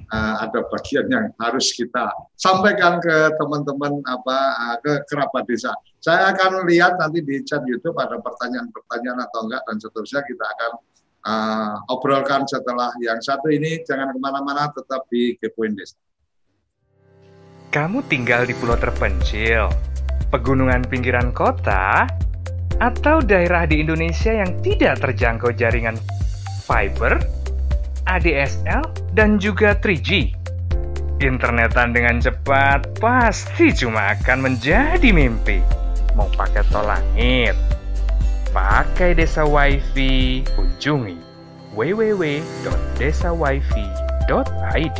uh, ada bagian yang harus kita sampaikan ke teman-teman apa uh, ke kerabat desa. Saya akan lihat nanti di chat YouTube ada pertanyaan-pertanyaan atau enggak dan seterusnya kita akan uh, obrolkan setelah yang satu ini. Jangan ke mana-mana, tetap di Kepoin Desa. Kamu tinggal di pulau terpencil, pegunungan pinggiran kota, atau daerah di Indonesia yang tidak terjangkau jaringan fiber, ADSL, dan juga 3G. Internetan dengan cepat pasti cuma akan menjadi mimpi. Mau pakai tol langit, pakai desa wifi, kunjungi www.desawifi.id.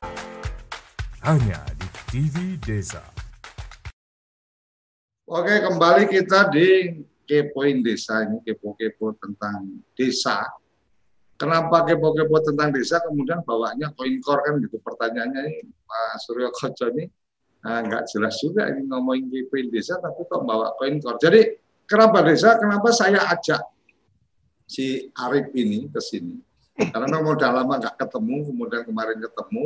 Hanya di TV Desa. Oke, kembali kita di kepoin desa ini kepo-kepo tentang desa. Kenapa kepo-kepo tentang desa kemudian bawanya koin kor kan gitu pertanyaannya ini Pak Suryo Koco ini nah, nggak jelas juga ini ngomongin kepoin desa tapi kok bawa koin kor. Jadi kenapa desa? Kenapa saya ajak si Arif ini ke sini? Karena mau udah lama nggak ketemu, kemudian kemarin ketemu,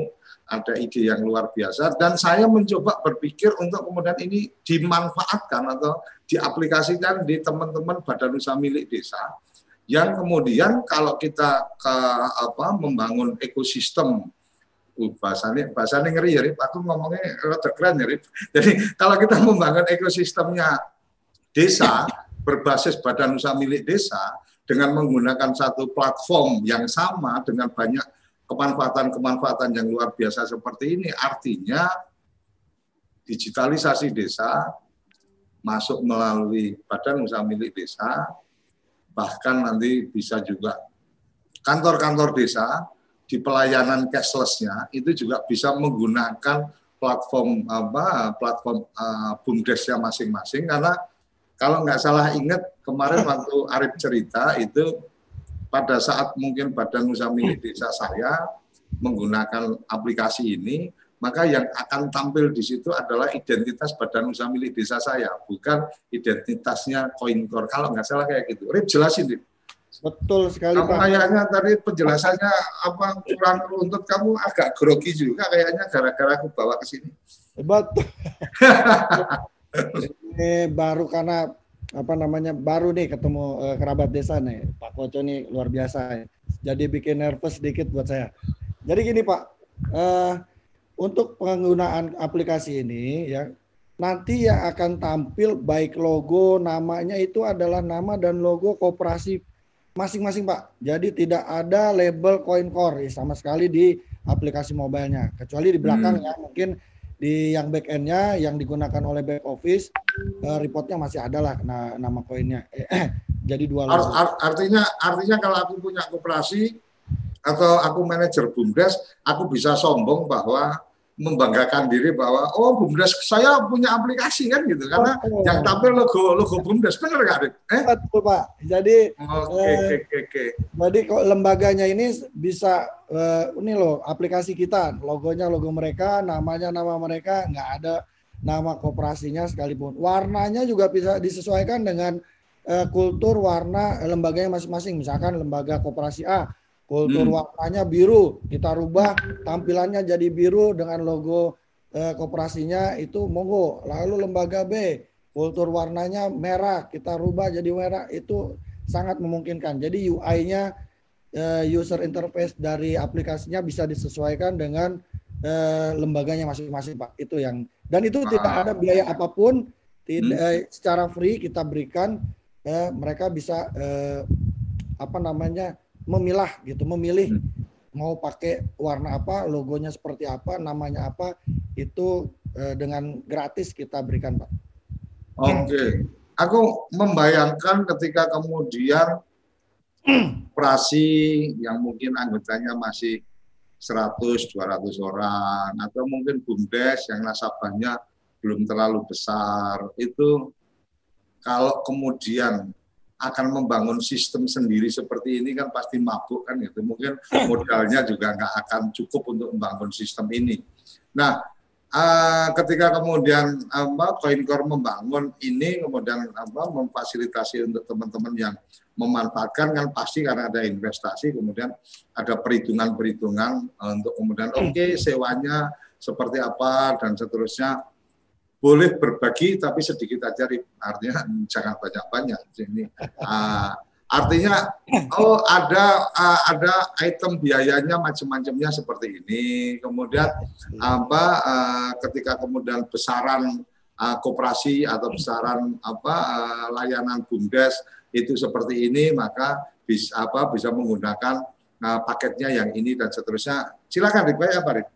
ada ide yang luar biasa, dan saya mencoba berpikir untuk kemudian ini dimanfaatkan atau diaplikasikan di teman-teman badan usaha milik desa, yang kemudian kalau kita ke apa membangun ekosistem Uh, bahasanya bahasanya ngeri ya. Aku ngomongnya rada keren ya, Rip. Jadi kalau kita membangun ekosistemnya desa berbasis badan usaha milik desa dengan menggunakan satu platform yang sama dengan banyak kemanfaatan-kemanfaatan yang luar biasa seperti ini, artinya digitalisasi desa masuk melalui badan usaha milik desa, bahkan nanti bisa juga kantor-kantor desa di pelayanan cashless-nya itu juga bisa menggunakan platform apa platform uh, bumdesnya masing-masing karena kalau nggak salah ingat kemarin waktu Arif cerita itu pada saat mungkin badan usaha milik desa saya menggunakan aplikasi ini maka yang akan tampil di situ adalah identitas badan usaha milik desa saya bukan identitasnya CoinCore kalau nggak salah kayak gitu Rip jelasin Rip Betul sekali, kamu Pak. kayaknya tadi penjelasannya apa kurang runtut kamu agak grogi juga kayaknya gara-gara aku bawa ke sini. Betul. ini baru karena apa namanya baru nih ketemu eh, kerabat desa nih. Pak Koco nih luar biasa. Jadi bikin nervous sedikit buat saya. Jadi gini Pak eh, untuk penggunaan aplikasi ini ya nanti yang akan tampil baik logo namanya itu adalah nama dan logo koperasi masing-masing Pak. Jadi tidak ada label coin core sama sekali di aplikasi mobilenya kecuali di belakang Hmm. ya mungkin di yang back end-nya yang digunakan oleh back office eh, reportnya masih ada lah na- nama koinnya. Eh, jadi dua Ar- logo. ar- artinya artinya kalau aku punya koperasi atau aku manajer BUMDes, aku bisa sombong bahwa membanggakan diri bahwa oh BUMDes saya punya aplikasi kan gitu karena oh, yang tampil logo logo BUMDes benar nggak Eh? Betul Pak. Jadi oke okay, eh, oke oke. Jadi kok lembaganya ini bisa eh, ini loh aplikasi kita logonya logo mereka namanya nama mereka nggak ada nama kooperasinya sekalipun warnanya juga bisa disesuaikan dengan eh, kultur warna lembaganya masing-masing misalkan lembaga kooperasi A Kultur hmm. warnanya biru, kita rubah tampilannya jadi biru dengan logo eh, koperasinya itu monggo. Lalu lembaga B, kultur warnanya merah, kita rubah jadi merah itu sangat memungkinkan. Jadi UI-nya eh, user interface dari aplikasinya bisa disesuaikan dengan eh, lembaganya masing-masing, Pak. Itu yang dan itu ah. tidak ada biaya apa pun, tidak hmm. eh, secara free kita berikan eh, mereka bisa eh, apa namanya memilah gitu, memilih hmm. mau pakai warna apa, logonya seperti apa, namanya apa, itu eh, dengan gratis kita berikan, Pak. Oke, okay. aku membayangkan ketika kemudian operasi yang mungkin anggotanya masih 100, 200 orang, atau mungkin BUMDes yang nasabahnya belum terlalu besar, itu kalau kemudian akan membangun sistem sendiri seperti ini kan pasti mabuk kan gitu. Mungkin modalnya juga nggak akan cukup untuk membangun sistem ini. Nah, uh, ketika kemudian apa CoinCore membangun ini kemudian apa memfasilitasi untuk teman-teman yang memanfaatkan kan pasti karena ada investasi kemudian ada perhitungan-perhitungan untuk kemudian oke okay, sewanya seperti apa dan seterusnya boleh berbagi tapi sedikit aja artinya jangan banyak-banyak. Ini uh, artinya oh ada uh, ada item biayanya macam-macamnya seperti ini. Kemudian apa uh, ketika kemudian besaran uh, koperasi atau besaran apa uh, layanan bumdes itu seperti ini maka bisa apa bisa menggunakan uh, paketnya yang ini dan seterusnya. Silakan dibayar Pak Rik.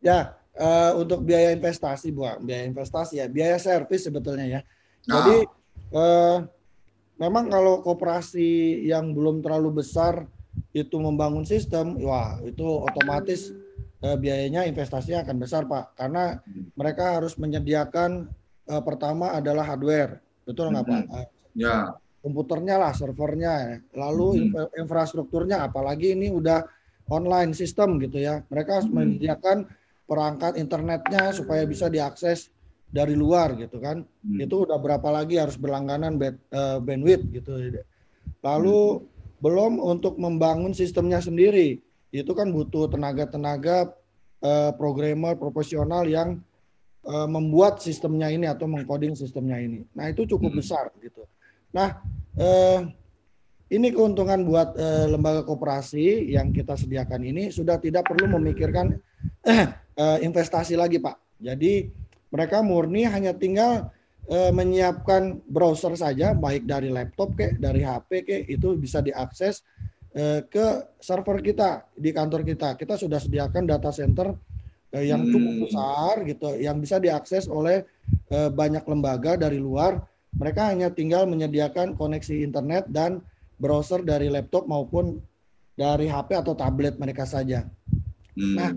Ya, uh, untuk biaya investasi bu biaya investasi ya. Biaya servis sebetulnya ya. Jadi uh, memang kalau koperasi yang belum terlalu besar itu membangun sistem wah itu otomatis uh, biayanya investasinya akan besar pak. Karena mereka harus menyediakan uh, pertama adalah hardware. Betul nggak pak? Uh, ya. Komputernya lah servernya. Lalu hmm. infrastrukturnya apalagi ini udah online sistem gitu ya. Mereka harus hmm. Perangkat internetnya supaya bisa diakses dari luar gitu kan. Hmm. Itu udah berapa lagi harus berlangganan band, uh, bandwidth gitu. Lalu hmm. belum untuk membangun sistemnya sendiri. Itu kan butuh tenaga-tenaga uh, programmer profesional yang uh, membuat sistemnya ini atau mengcoding sistemnya ini. Nah, itu cukup hmm. besar gitu. Nah, uh, ini keuntungan buat uh, lembaga koperasi yang kita sediakan ini sudah tidak perlu memikirkan investasi lagi Pak. Jadi mereka murni hanya tinggal uh, menyiapkan browser saja, baik dari laptop ke, dari HP ke, itu bisa diakses uh, ke server kita di kantor kita. Kita sudah sediakan data center uh, yang hmm. cukup besar gitu, yang bisa diakses oleh uh, banyak lembaga dari luar. Mereka hanya tinggal menyediakan koneksi internet dan browser dari laptop maupun dari HP atau tablet mereka saja. Hmm. Nah,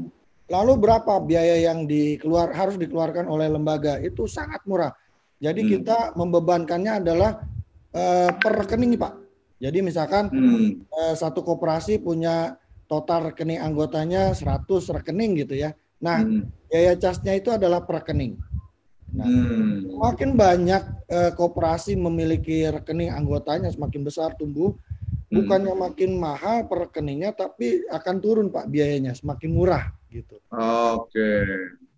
Lalu berapa biaya yang dikeluar harus dikeluarkan oleh lembaga? Itu sangat murah. Jadi hmm. kita membebankannya adalah uh, per rekening Pak. Jadi misalkan hmm. uh, satu koperasi punya total rekening anggotanya 100 rekening gitu ya. Nah, hmm. biaya casnya itu adalah per rekening. Nah, hmm. semakin banyak uh, koperasi memiliki rekening anggotanya semakin besar tumbuh, hmm. bukannya makin mahal per rekeningnya tapi akan turun Pak biayanya, semakin murah gitu. Oke. Okay.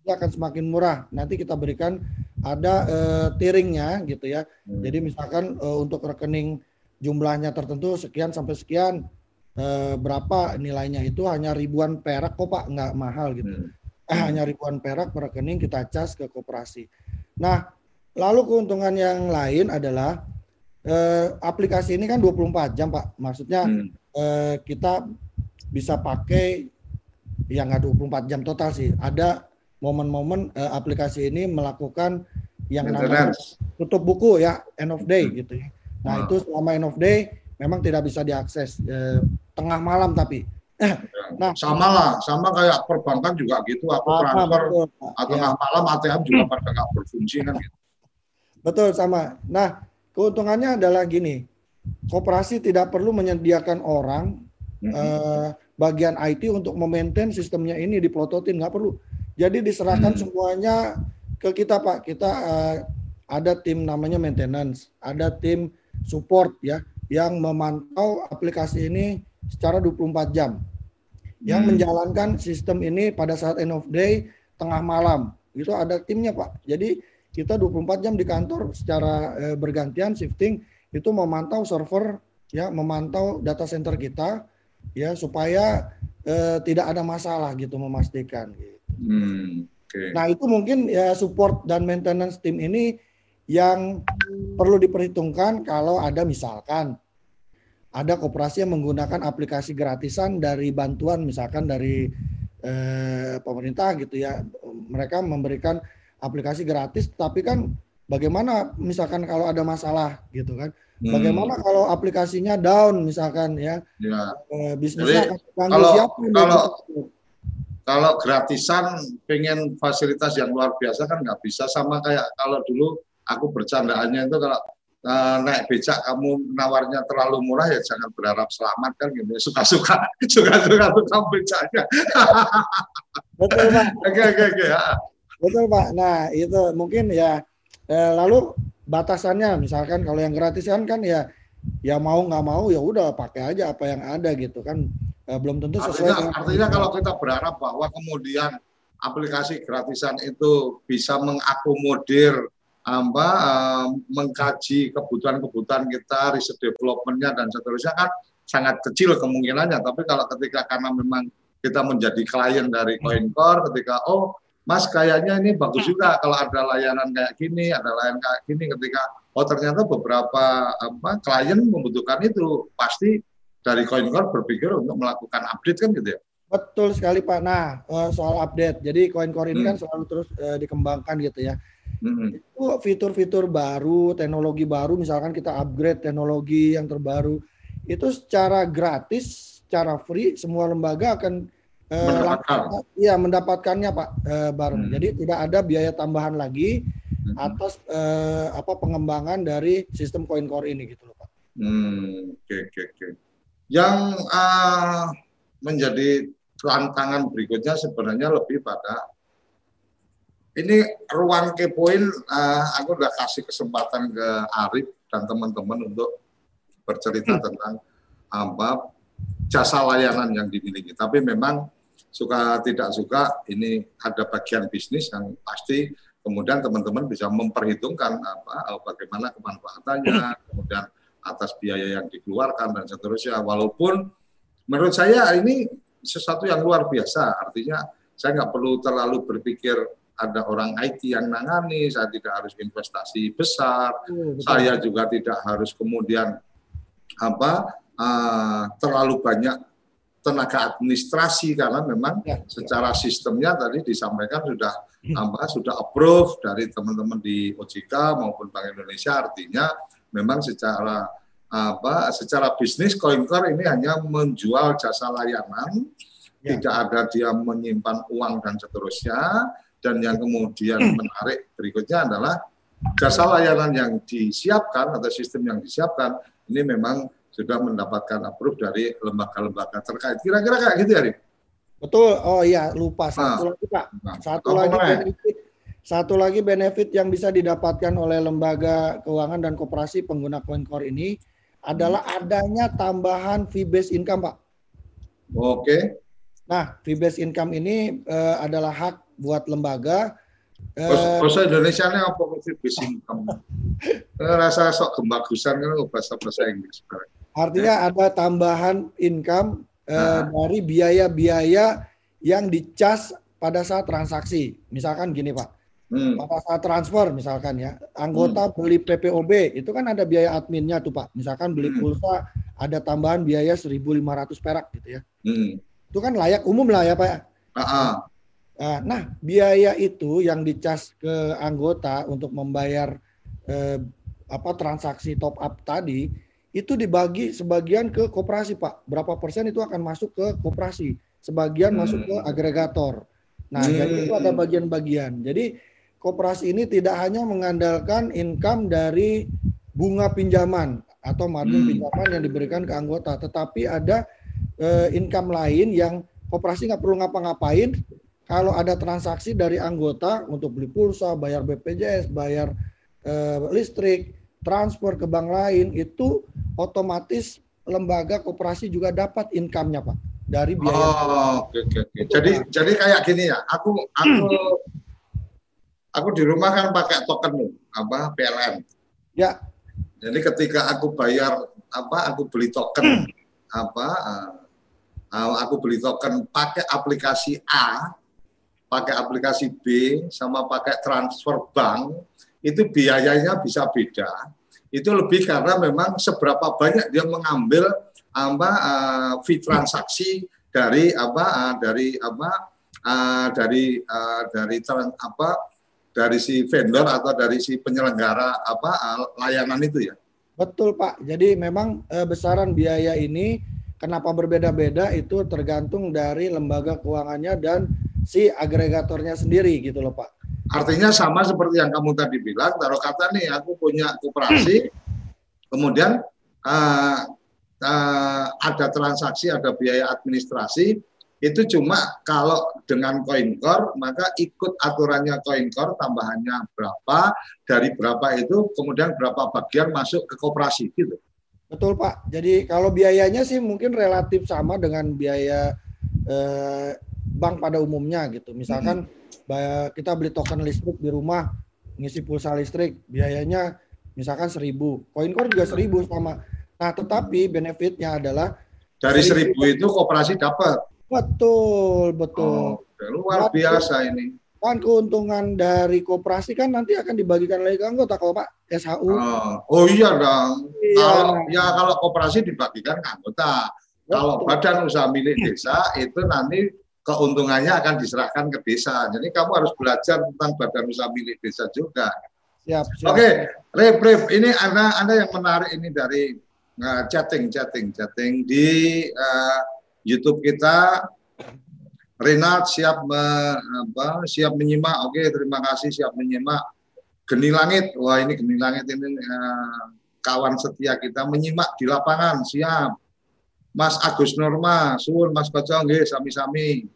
akan semakin murah. Nanti kita berikan ada uh, tiringnya gitu ya. Hmm. Jadi misalkan uh, untuk rekening jumlahnya tertentu sekian sampai sekian uh, berapa nilainya itu hanya ribuan perak kok Pak, nggak mahal gitu. Hmm. Eh, hanya ribuan perak per rekening kita cas ke koperasi. Nah, lalu keuntungan yang lain adalah eh, aplikasi ini kan 24 jam Pak. Maksudnya hmm. eh, kita bisa pakai yang nggak 24 jam total sih. Ada momen-momen uh, aplikasi ini melakukan yang namanya tutup buku ya end of day gitu ya. Nah, itu selama end of day memang tidak bisa diakses uh, tengah malam tapi nah, sama lah, sama kayak perbankan juga gitu. Aku sama, transfer betul, tengah ya. malam ATM juga pada nggak berfungsi kan gitu. Betul sama. Nah, keuntungannya adalah gini, koperasi tidak perlu menyediakan orang mm -hmm. uh, bagian IT untuk memaintain sistemnya ini di diplototin nggak perlu. Jadi diserahkan hmm. semuanya ke kita Pak. Kita uh, ada tim namanya maintenance, ada tim support ya yang memantau aplikasi ini secara 24 jam. Yang hmm. menjalankan sistem ini pada saat end of day tengah malam. Itu ada timnya Pak. Jadi kita 24 jam di kantor secara uh, bergantian shifting itu memantau server ya, memantau data center kita ya supaya uh, tidak ada masalah gitu memastikan gitu. Hmm, okay. Nah itu mungkin ya support dan maintenance tim ini yang perlu diperhitungkan kalau ada misalkan ada koperasi yang menggunakan aplikasi gratisan dari bantuan misalkan dari eh, pemerintah gitu ya mereka memberikan aplikasi gratis tapi kan bagaimana misalkan kalau ada masalah gitu kan hmm. bagaimana kalau aplikasinya down misalkan ya, ya. Eh, bisnisnya Jadi, akan kalau siapa kalau kalau gratisan pengen fasilitas yang luar biasa kan nggak bisa. Sama kayak kalau dulu aku bercandaannya itu kalau uh, naik becak kamu nawarnya terlalu murah ya jangan berharap selamat kan gitu suka-suka suka-suka tukang becaknya. Betul pak. Oke oke oke. Betul pak. Nah itu mungkin ya. Eh, lalu batasannya. Misalkan kalau yang gratisan kan ya ya mau nggak mau ya udah pakai aja apa yang ada gitu kan. Uh, belum tentu sesuai artinya, artinya kalau kita berharap bahwa kemudian aplikasi gratisan itu bisa mengakomodir apa uh, mengkaji kebutuhan-kebutuhan kita, riset developmentnya dan seterusnya kan sangat kecil kemungkinannya. Tapi kalau ketika karena memang kita menjadi klien dari CoinCore, ketika oh Mas kayaknya ini bagus juga kalau ada layanan kayak gini, ada layanan kayak gini, ketika oh ternyata beberapa apa klien membutuhkan itu, pasti dari CoinCore berpikir untuk melakukan update kan gitu ya? Betul sekali Pak. Nah eh, soal update, jadi CoinCore ini kan hmm. kan selalu terus uh, dikembangkan gitu ya. Hmm. Itu fitur-fitur baru, teknologi baru, misalkan kita upgrade teknologi yang terbaru, itu secara gratis, secara free, semua lembaga akan mendapatkan. ya mendapatkannya Pak uh, bareng. Hmm. Jadi tidak ada biaya tambahan lagi hmm. atas uh, apa pengembangan dari sistem CoinCore ini gitu loh Pak. Hmm, oke okay, oke okay, oke. Okay. Yang uh, menjadi tantangan berikutnya sebenarnya lebih pada ini ruang kepoin uh, aku udah kasih kesempatan ke Arif dan teman-teman untuk bercerita hmm. tentang apa jasa layanan yang dimiliki. Tapi memang suka tidak suka ini ada bagian bisnis yang pasti kemudian teman-teman bisa memperhitungkan apa bagaimana kemanfaatannya, kemudian atas biaya yang dikeluarkan dan seterusnya. Walaupun menurut saya ini sesuatu yang luar biasa, artinya saya nggak perlu terlalu berpikir ada orang IT yang nangani, saya tidak harus investasi besar, hmm, saya juga tidak harus kemudian apa uh, terlalu banyak tenaga administrasi karena memang ya, secara sistemnya tadi disampaikan sudah hmm. apa sudah approve dari teman-teman di OJK maupun Bank Indonesia artinya memang secara apa secara bisnis CoinCore ini hanya menjual jasa layanan, ya. tidak ada dia menyimpan uang dan seterusnya. Dan yang kemudian hmm. menarik berikutnya adalah jasa layanan yang disiapkan atau sistem yang disiapkan ini memang sudah mendapatkan approve dari lembaga-lembaga terkait. Kira-kira kayak gitu ya, Rik? Betul. Oh iya, lupa satu nah, lagi Pak. Nah, satu lagi benefit satu lagi benefit yang bisa didapatkan oleh lembaga keuangan dan koperasi pengguna CoinCore ini adalah hmm. adanya tambahan fee based income, Pak. Oke. Nah, fee based income ini uh, adalah hak buat lembaga. Uh, bahasa Indonesia ini apa fee based income? Rasa sok gembagusan kan bahasa bahasa Inggris. Artinya ada tambahan income nah. dari biaya-biaya yang dicas pada saat transaksi. Misalkan gini, Pak Hmm. Pada saat transfer misalkan ya, anggota hmm. beli PPOB itu kan ada biaya adminnya tuh Pak. Misalkan beli hmm. pulsa ada tambahan biaya 1.500 perak gitu ya. Hmm. Itu kan layak umum lah ya Pak. Uh -uh. Nah, biaya itu yang dicas ke anggota untuk membayar eh, apa transaksi top up tadi itu dibagi sebagian ke koperasi Pak. Berapa persen itu akan masuk ke koperasi, sebagian Hmm. masuk ke agregator. Nah, Hmm. jadi itu ada bagian-bagian. Jadi koperasi ini tidak hanya mengandalkan income dari bunga pinjaman atau margin Hmm. pinjaman yang diberikan ke anggota, tetapi ada eh, income lain yang koperasi nggak perlu ngapa-ngapain. Kalau ada transaksi dari anggota untuk beli pulsa, bayar BPJS, bayar eh, listrik, transfer ke bank lain, itu otomatis lembaga koperasi juga dapat income-nya Pak dari biaya. Oh, oke oke oke. Jadi jadi kayak gini ya. Aku aku aku di rumah kan pakai token nih, apa PLN. Ya, Jadi ketika aku bayar apa aku beli token apa eh, aku beli token pakai aplikasi A, pakai aplikasi B sama pakai transfer bank itu biayanya bisa beda. Itu lebih karena memang seberapa banyak dia mengambil apa eh, fee transaksi dari apa eh, dari apa eh, dari eh, dari tran- apa dari si vendor atau dari si penyelenggara apa eh, layanan itu ya. betul Pak. Jadi memang eh, besaran biaya ini kenapa berbeda-beda itu tergantung dari lembaga keuangannya dan si agregatornya sendiri gitu loh Pak. Artinya sama seperti yang kamu tadi bilang, taruh kata nih aku punya koperasi, kemudian eh, eh, ada transaksi, ada biaya administrasi, itu cuma kalau dengan CoinCore maka ikut aturannya CoinCore tambahannya berapa, dari berapa itu kemudian berapa bagian masuk ke koperasi gitu. Betul Pak. Jadi kalau biayanya sih mungkin relatif sama dengan biaya eh, bank pada umumnya gitu. Misalkan bayar- kita beli token listrik di rumah, ngisi pulsa listrik, biayanya misalkan seribu. Coincore juga seribu sama. Nah tetapi benefitnya adalah Dari Seribu. itu koperasi dapat. betul betul. Oh, luar biasa ini. Kan keuntungan dari koperasi kan nanti akan dibagikan lagi ke anggota kalau Pak SHU. Oh, oh iya dong. Iya. Kalau ya kalau koperasi dibagikan ke anggota. Kalau Betul. badan usaha milik desa itu nanti keuntungannya akan diserahkan ke desa. Jadi kamu harus belajar tentang badan usaha milik desa juga. Siap, siap. Oke, Rip, Rip, ini ada ada yang menarik ini dari uh, chatting, chatting, chatting di uh, YouTube kita. Renat siap me- apa, siap menyimak. Oke, terima kasih siap menyimak. Geni Langit, wah ini Geni Langit ini uh, kawan setia kita menyimak di lapangan. Siap. Mas Agus Norma, suwun Mas Koco nggih sami-sami.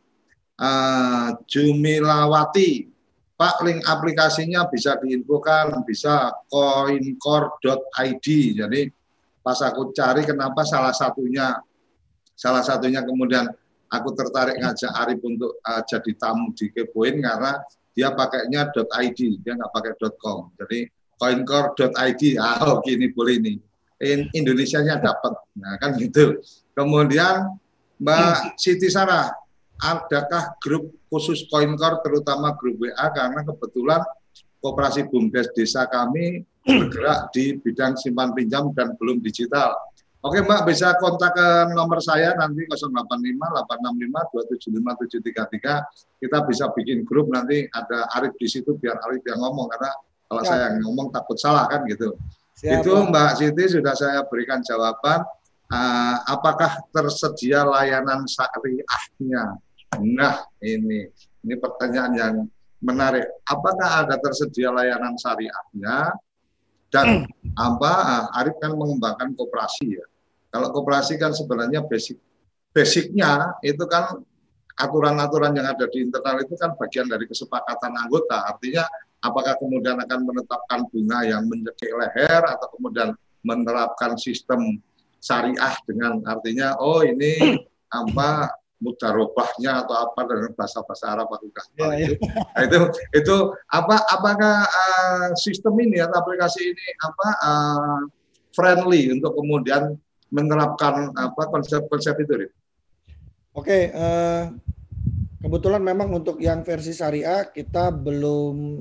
Uh, Jumilawati, Pak link aplikasinya bisa diinfokan, bisa coincore.id. Jadi pas aku cari kenapa salah satunya salah satunya kemudian aku tertarik ngajak Arif untuk uh, jadi tamu di Kepoin karena dia pakainya .id, dia nggak pakai .com. Jadi coincore.id, ah oh, gini boleh ini. In Indonesia-nya dapat. Nah, kan gitu. Kemudian Mbak Siti Sarah, adakah grup khusus CoinCore terutama grup WA karena kebetulan Koperasi Bumdes Desa kami bergerak di bidang simpan pinjam dan belum digital. Oke Mbak bisa kontak ke nomor saya nanti 085 865 275 733. Kita bisa bikin grup nanti ada Arif di situ biar Arif yang ngomong karena kalau Ya. saya yang ngomong takut salah kan gitu. Siap, Itu. Mbak Siti sudah saya berikan jawaban. Ah, apakah tersedia layanan syariahnya? Nah, ini ini pertanyaan yang menarik. Apakah ada tersedia layanan syariahnya? Dan apa? ah, Arif kan mengembangkan koperasi ya. Kalau koperasi kan sebenarnya basic basicnya itu kan aturan-aturan yang ada di internal itu kan bagian dari kesepakatan anggota. Artinya apakah kemudian akan menetapkan bunga yang mencekik leher atau kemudian menerapkan sistem syariah dengan artinya oh ini apa mudarobahnya atau apa dengan bahasa-bahasa Arab aku Ya, itu. Nah, itu itu apa apakah eh, sistem ini atau aplikasi ini apa eh, friendly untuk kemudian menerapkan apa konsep-konsep itu Rit? Oke, eh, kebetulan memang untuk yang versi syariah kita belum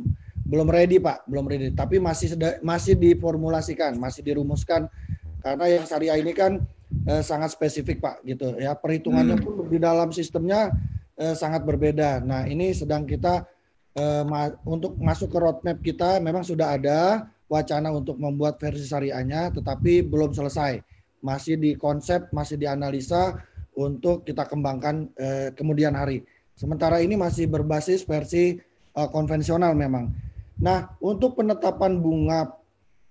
belum ready Pak, belum ready. Tapi masih masih diformulasikan, masih dirumuskan karena yang syariah ini kan eh, sangat spesifik Pak, gitu ya. Perhitungannya Hmm. pun di dalam sistemnya eh, sangat berbeda. Nah ini sedang kita eh, ma- untuk masuk ke roadmap kita memang sudah ada wacana untuk membuat versi syariahnya, tetapi belum selesai. Masih di konsep, masih dianalisa untuk kita kembangkan eh, kemudian hari. Sementara ini masih berbasis versi eh, konvensional memang. Nah, untuk penetapan bunga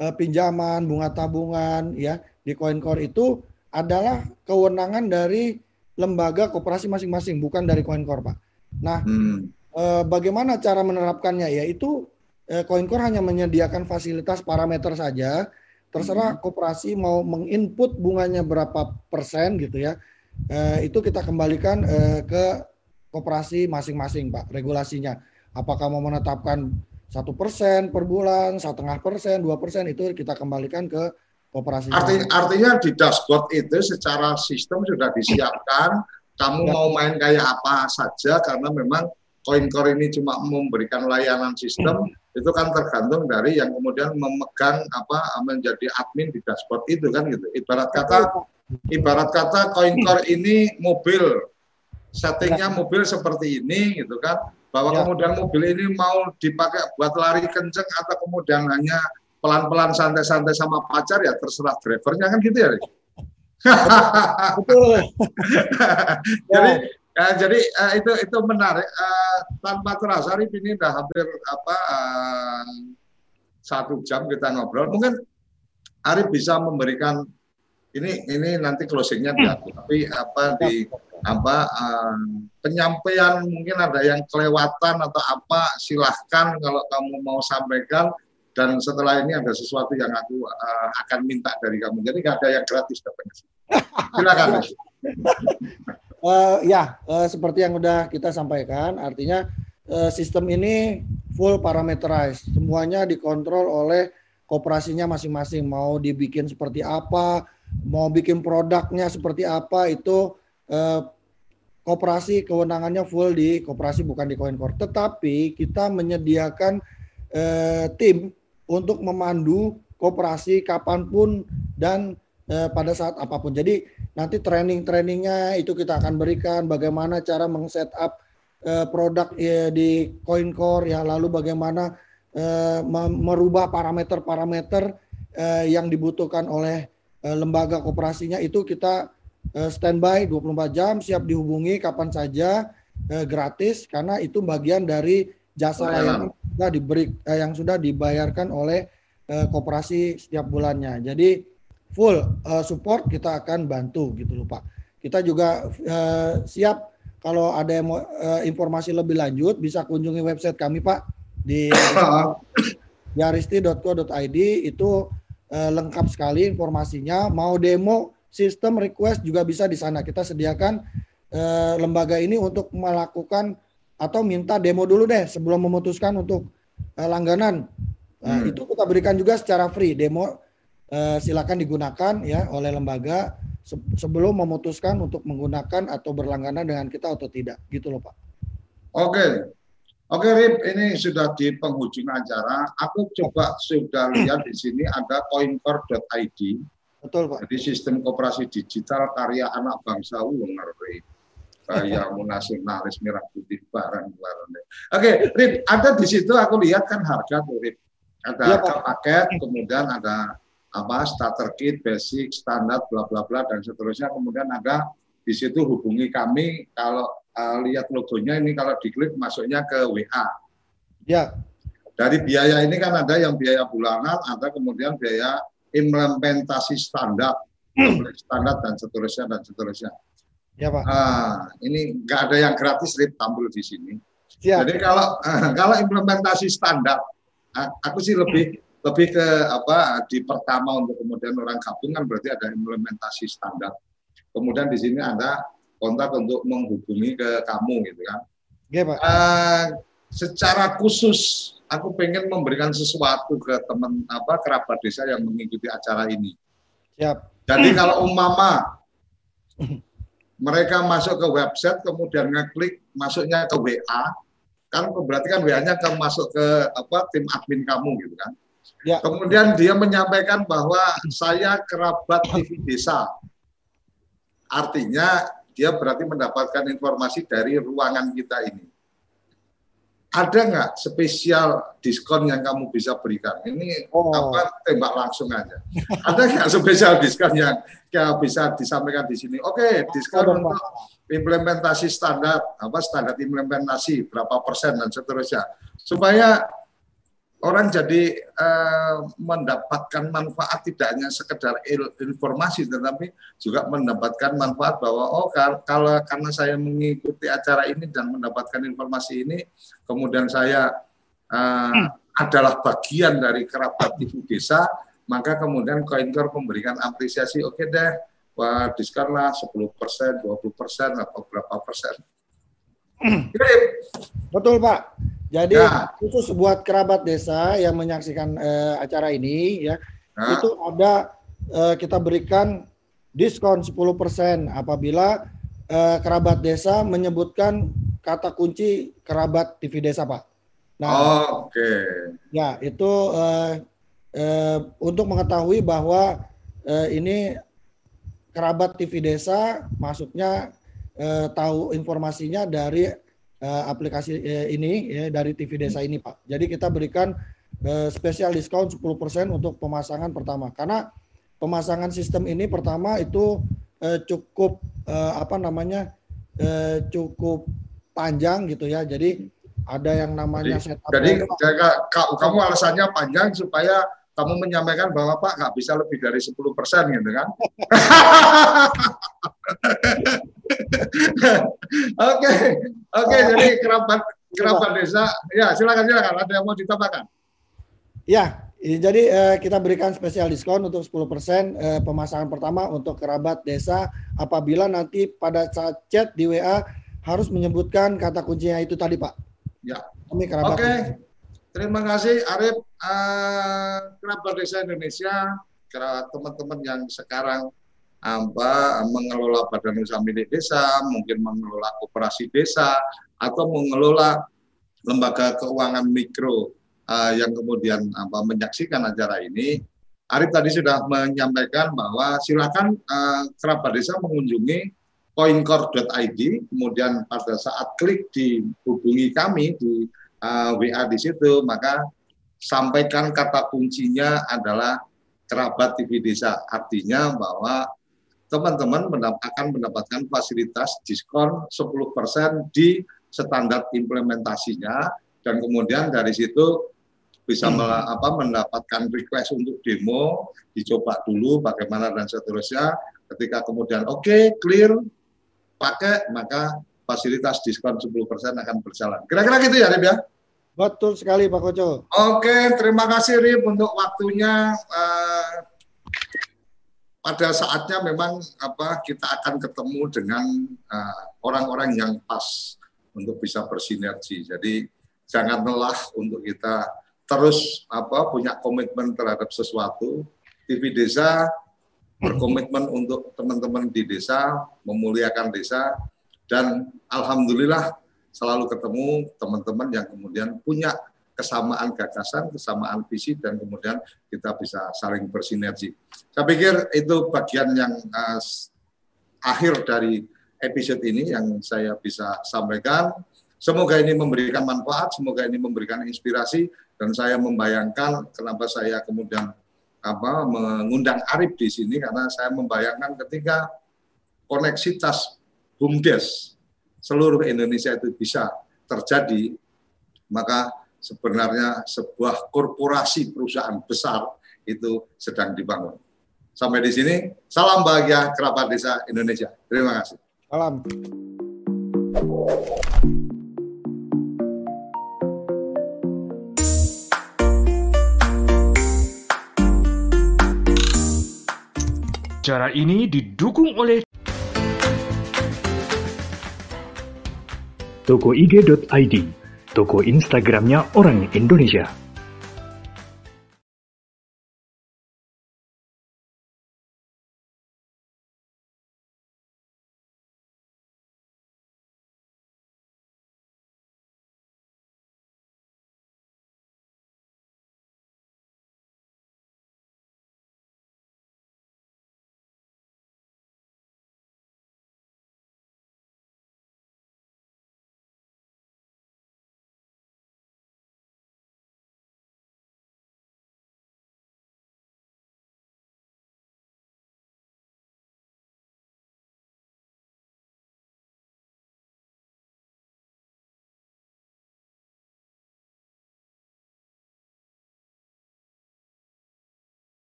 eh, pinjaman, bunga tabungan ya di CoinCore itu adalah kewenangan dari lembaga koperasi masing-masing, bukan dari CoinCore, Pak. Nah, hmm. eh, bagaimana cara menerapkannya? Yaitu eh, CoinCore hanya menyediakan fasilitas parameter saja. Terserah hmm. koperasi mau menginput bunganya berapa persen gitu ya. Eh, itu kita kembalikan eh, ke koperasi masing-masing, Pak. Regulasinya. Apakah mau menetapkan satu persen per bulan, setengah persen, dua persen itu kita kembalikan ke koperasi. Artinya, artinya di dashboard itu secara sistem sudah disiapkan. Kamu ya. mau main kayak apa saja karena memang CoinCore ini cuma memberikan layanan sistem hmm. itu kan tergantung dari yang kemudian memegang apa menjadi admin di dashboard itu kan gitu. Ibarat kata ibarat kata CoinCore ini mobil settingnya ya. mobil seperti ini gitu kan bahwa ya. kemudian mobil ini mau dipakai buat lari kenceng atau kemudian hanya pelan-pelan santai-santai sama pacar ya terserah drivernya kan gitu ya. Betul. jadi Uh, jadi uh, itu itu menarik. Uh, tanpa terasa, Rip ini udah hampir apa uh, satu jam kita ngobrol. Mungkin Arif bisa memberikan ini ini nanti closingnya di aku. Tapi apa di apa uh, penyampaian mungkin ada yang kelewatan atau apa silahkan kalau kamu mau sampaikan dan setelah ini ada sesuatu yang aku uh, akan minta dari kamu. Jadi nggak ada yang gratis dapatnya. Silakan. Uh, ya, uh, seperti yang udah kita sampaikan, artinya uh, sistem ini full parameterized, semuanya dikontrol oleh kooperasinya masing-masing. Mau dibikin seperti apa, mau bikin produknya seperti apa, itu uh, kooperasi kewenangannya full di kooperasi bukan di CoinCore. Tetapi kita menyediakan uh, tim untuk memandu kooperasi kapan pun dan uh, pada saat apa pun. Jadi Nanti training-trainingnya itu kita akan berikan bagaimana cara meng-setup uh, produk uh, di CoinCore ya lalu bagaimana uh, merubah parameter-parameter uh, yang dibutuhkan oleh uh, lembaga koperasinya itu kita uh, standby 24 jam siap dihubungi kapan saja uh, gratis karena itu bagian dari jasa layanan sudah diberi uh, yang sudah dibayarkan oleh uh, koperasi setiap bulannya. Jadi full uh, support kita akan bantu gitu loh Pak. Kita juga uh, siap kalau ada yang mau uh, informasi lebih lanjut bisa kunjungi website kami Pak di yaristi.co.id itu uh, lengkap sekali informasinya. Mau demo sistem request juga bisa di sana. Kita sediakan uh, lembaga ini untuk melakukan atau minta demo dulu deh sebelum memutuskan untuk uh, langganan. Nah, hmm. itu kita berikan juga secara free demo eh, silakan digunakan ya oleh lembaga sebelum memutuskan untuk menggunakan atau berlangganan dengan kita atau tidak gitu loh Pak. Oke. Oke Rip, ini sudah di penghujung acara. Aku coba sudah lihat di sini ada coincore.id. Betul Pak. Jadi sistem koperasi digital karya anak bangsa Unger Kaya nasionalis merah putih barang barang. Oke, Rip, ada di situ aku lihat kan harga tuh Rip. Ada ya, paket, kemudian ada apa starter kit, basic, standar, bla bla bla dan seterusnya. Kemudian ada di situ hubungi kami kalau uh, lihat logonya ini kalau diklik masuknya ke WA. Ya. Dari biaya ini kan ada yang biaya bulanan, ada kemudian biaya implementasi standar, standar dan seterusnya dan seterusnya. Ya Pak. Ah, ini nggak ada yang gratis, Rip, tampil di sini. Ya. Jadi kalau kalau implementasi standar, aku sih lebih lebih ke apa di pertama untuk kemudian orang gabung kan berarti ada implementasi standar. Kemudian di sini ada kontak untuk menghubungi ke kamu gitu kan. Ya, Pak. Uh, secara khusus aku pengen memberikan sesuatu ke teman apa kerabat desa yang mengikuti acara ini. Siap. Jadi kalau umpama mereka masuk ke website kemudian ngeklik masuknya ke WA kan berarti kan WA-nya akan masuk ke apa tim admin kamu gitu kan. Ya. Kemudian dia menyampaikan bahwa saya kerabat TV desa. Artinya dia berarti mendapatkan informasi dari ruangan kita ini. Ada nggak spesial diskon yang kamu bisa berikan? Ini oh. apa tembak langsung aja. Ada nggak spesial diskon yang ya, bisa disampaikan di sini? Oke, okay, diskon untuk implementasi standar, apa standar implementasi berapa persen dan seterusnya, supaya orang jadi uh, mendapatkan manfaat tidak hanya sekedar informasi tetapi juga mendapatkan manfaat bahwa oh kalau karena saya mengikuti acara ini dan mendapatkan informasi ini kemudian saya hmm. adalah bagian dari kerabat ibu desa maka kemudian Koinkor memberikan apresiasi oke okay deh wah diskon lah 10 persen 20 persen atau berapa persen hmm. Betul Pak. Jadi ya. khusus buat kerabat desa yang menyaksikan uh, acara ini ya, ya. itu ada uh, kita berikan diskon 10% apabila uh, kerabat desa menyebutkan kata kunci kerabat TV desa, Pak. Nah, oh, oke. Okay. Ya, itu uh, uh, untuk mengetahui bahwa uh, ini kerabat TV desa masuknya uh, tahu informasinya dari uh, aplikasi uh, ini ya, dari TV Desa ini Pak. Jadi kita berikan uh, spesial diskon 10% untuk pemasangan pertama. Karena pemasangan sistem ini pertama itu uh, cukup uh, apa namanya uh, cukup panjang gitu ya. Jadi ada yang namanya jadi, setup. Jadi jaga, kamu alasannya panjang supaya kamu menyampaikan bahwa Pak nggak bisa lebih dari 10 persen gitu kan? Oke, oke. Jadi kerabat kerabat desa, ya silakan silakan. Ada yang mau ditambahkan? Ya, jadi eh, kita berikan spesial diskon untuk 10% eh, pemasangan pertama untuk kerabat desa apabila nanti pada saat chat di WA harus menyebutkan kata kuncinya itu tadi Pak. Ya. Kami kerabat. Oke. Okay. Terima kasih Arif, uh, kerabat desa Indonesia, teman-teman yang sekarang apa mengelola badan usaha milik desa, mungkin mengelola koperasi desa, atau mengelola lembaga keuangan mikro uh, yang kemudian apa menyaksikan acara ini. Arif tadi sudah menyampaikan bahwa silakan uh, kerabat desa mengunjungi coincore.id, kemudian pada saat klik di hubungi kami di uh, eh, WA di situ, maka sampaikan kata kuncinya adalah kerabat TV desa. Artinya bahwa teman-teman akan mendapatkan fasilitas diskon 10% di standar implementasinya dan kemudian dari situ bisa hmm. apa, mendapatkan request untuk demo, dicoba dulu bagaimana dan seterusnya. Ketika kemudian oke, okay, clear, pakai, maka fasilitas diskon 10% akan berjalan. Kira-kira gitu ya, Rip ya? Betul sekali Pak Koco. Oke, terima kasih Rip untuk waktunya. Uh, pada saatnya memang apa kita akan ketemu dengan eh, orang-orang uh, yang pas untuk bisa bersinergi. Jadi jangan lelah untuk kita terus apa punya komitmen terhadap sesuatu. TV Desa berkomitmen untuk teman-teman di desa memuliakan desa dan alhamdulillah selalu ketemu teman-teman yang kemudian punya kesamaan gagasan, kesamaan visi, dan kemudian kita bisa saling bersinergi. Saya pikir itu bagian yang uh, akhir dari episode ini yang saya bisa sampaikan. Semoga ini memberikan manfaat, semoga ini memberikan inspirasi, dan saya membayangkan kenapa saya kemudian apa mengundang Arif di sini karena saya membayangkan ketika koneksitas BUMDes seluruh Indonesia itu bisa terjadi, maka sebenarnya sebuah korporasi perusahaan besar itu sedang dibangun. Sampai di sini, salam bahagia kerabat desa Indonesia. Terima kasih. Salam. Cara ini didukung oleh tokoig.id, toko Instagramnya orang Indonesia.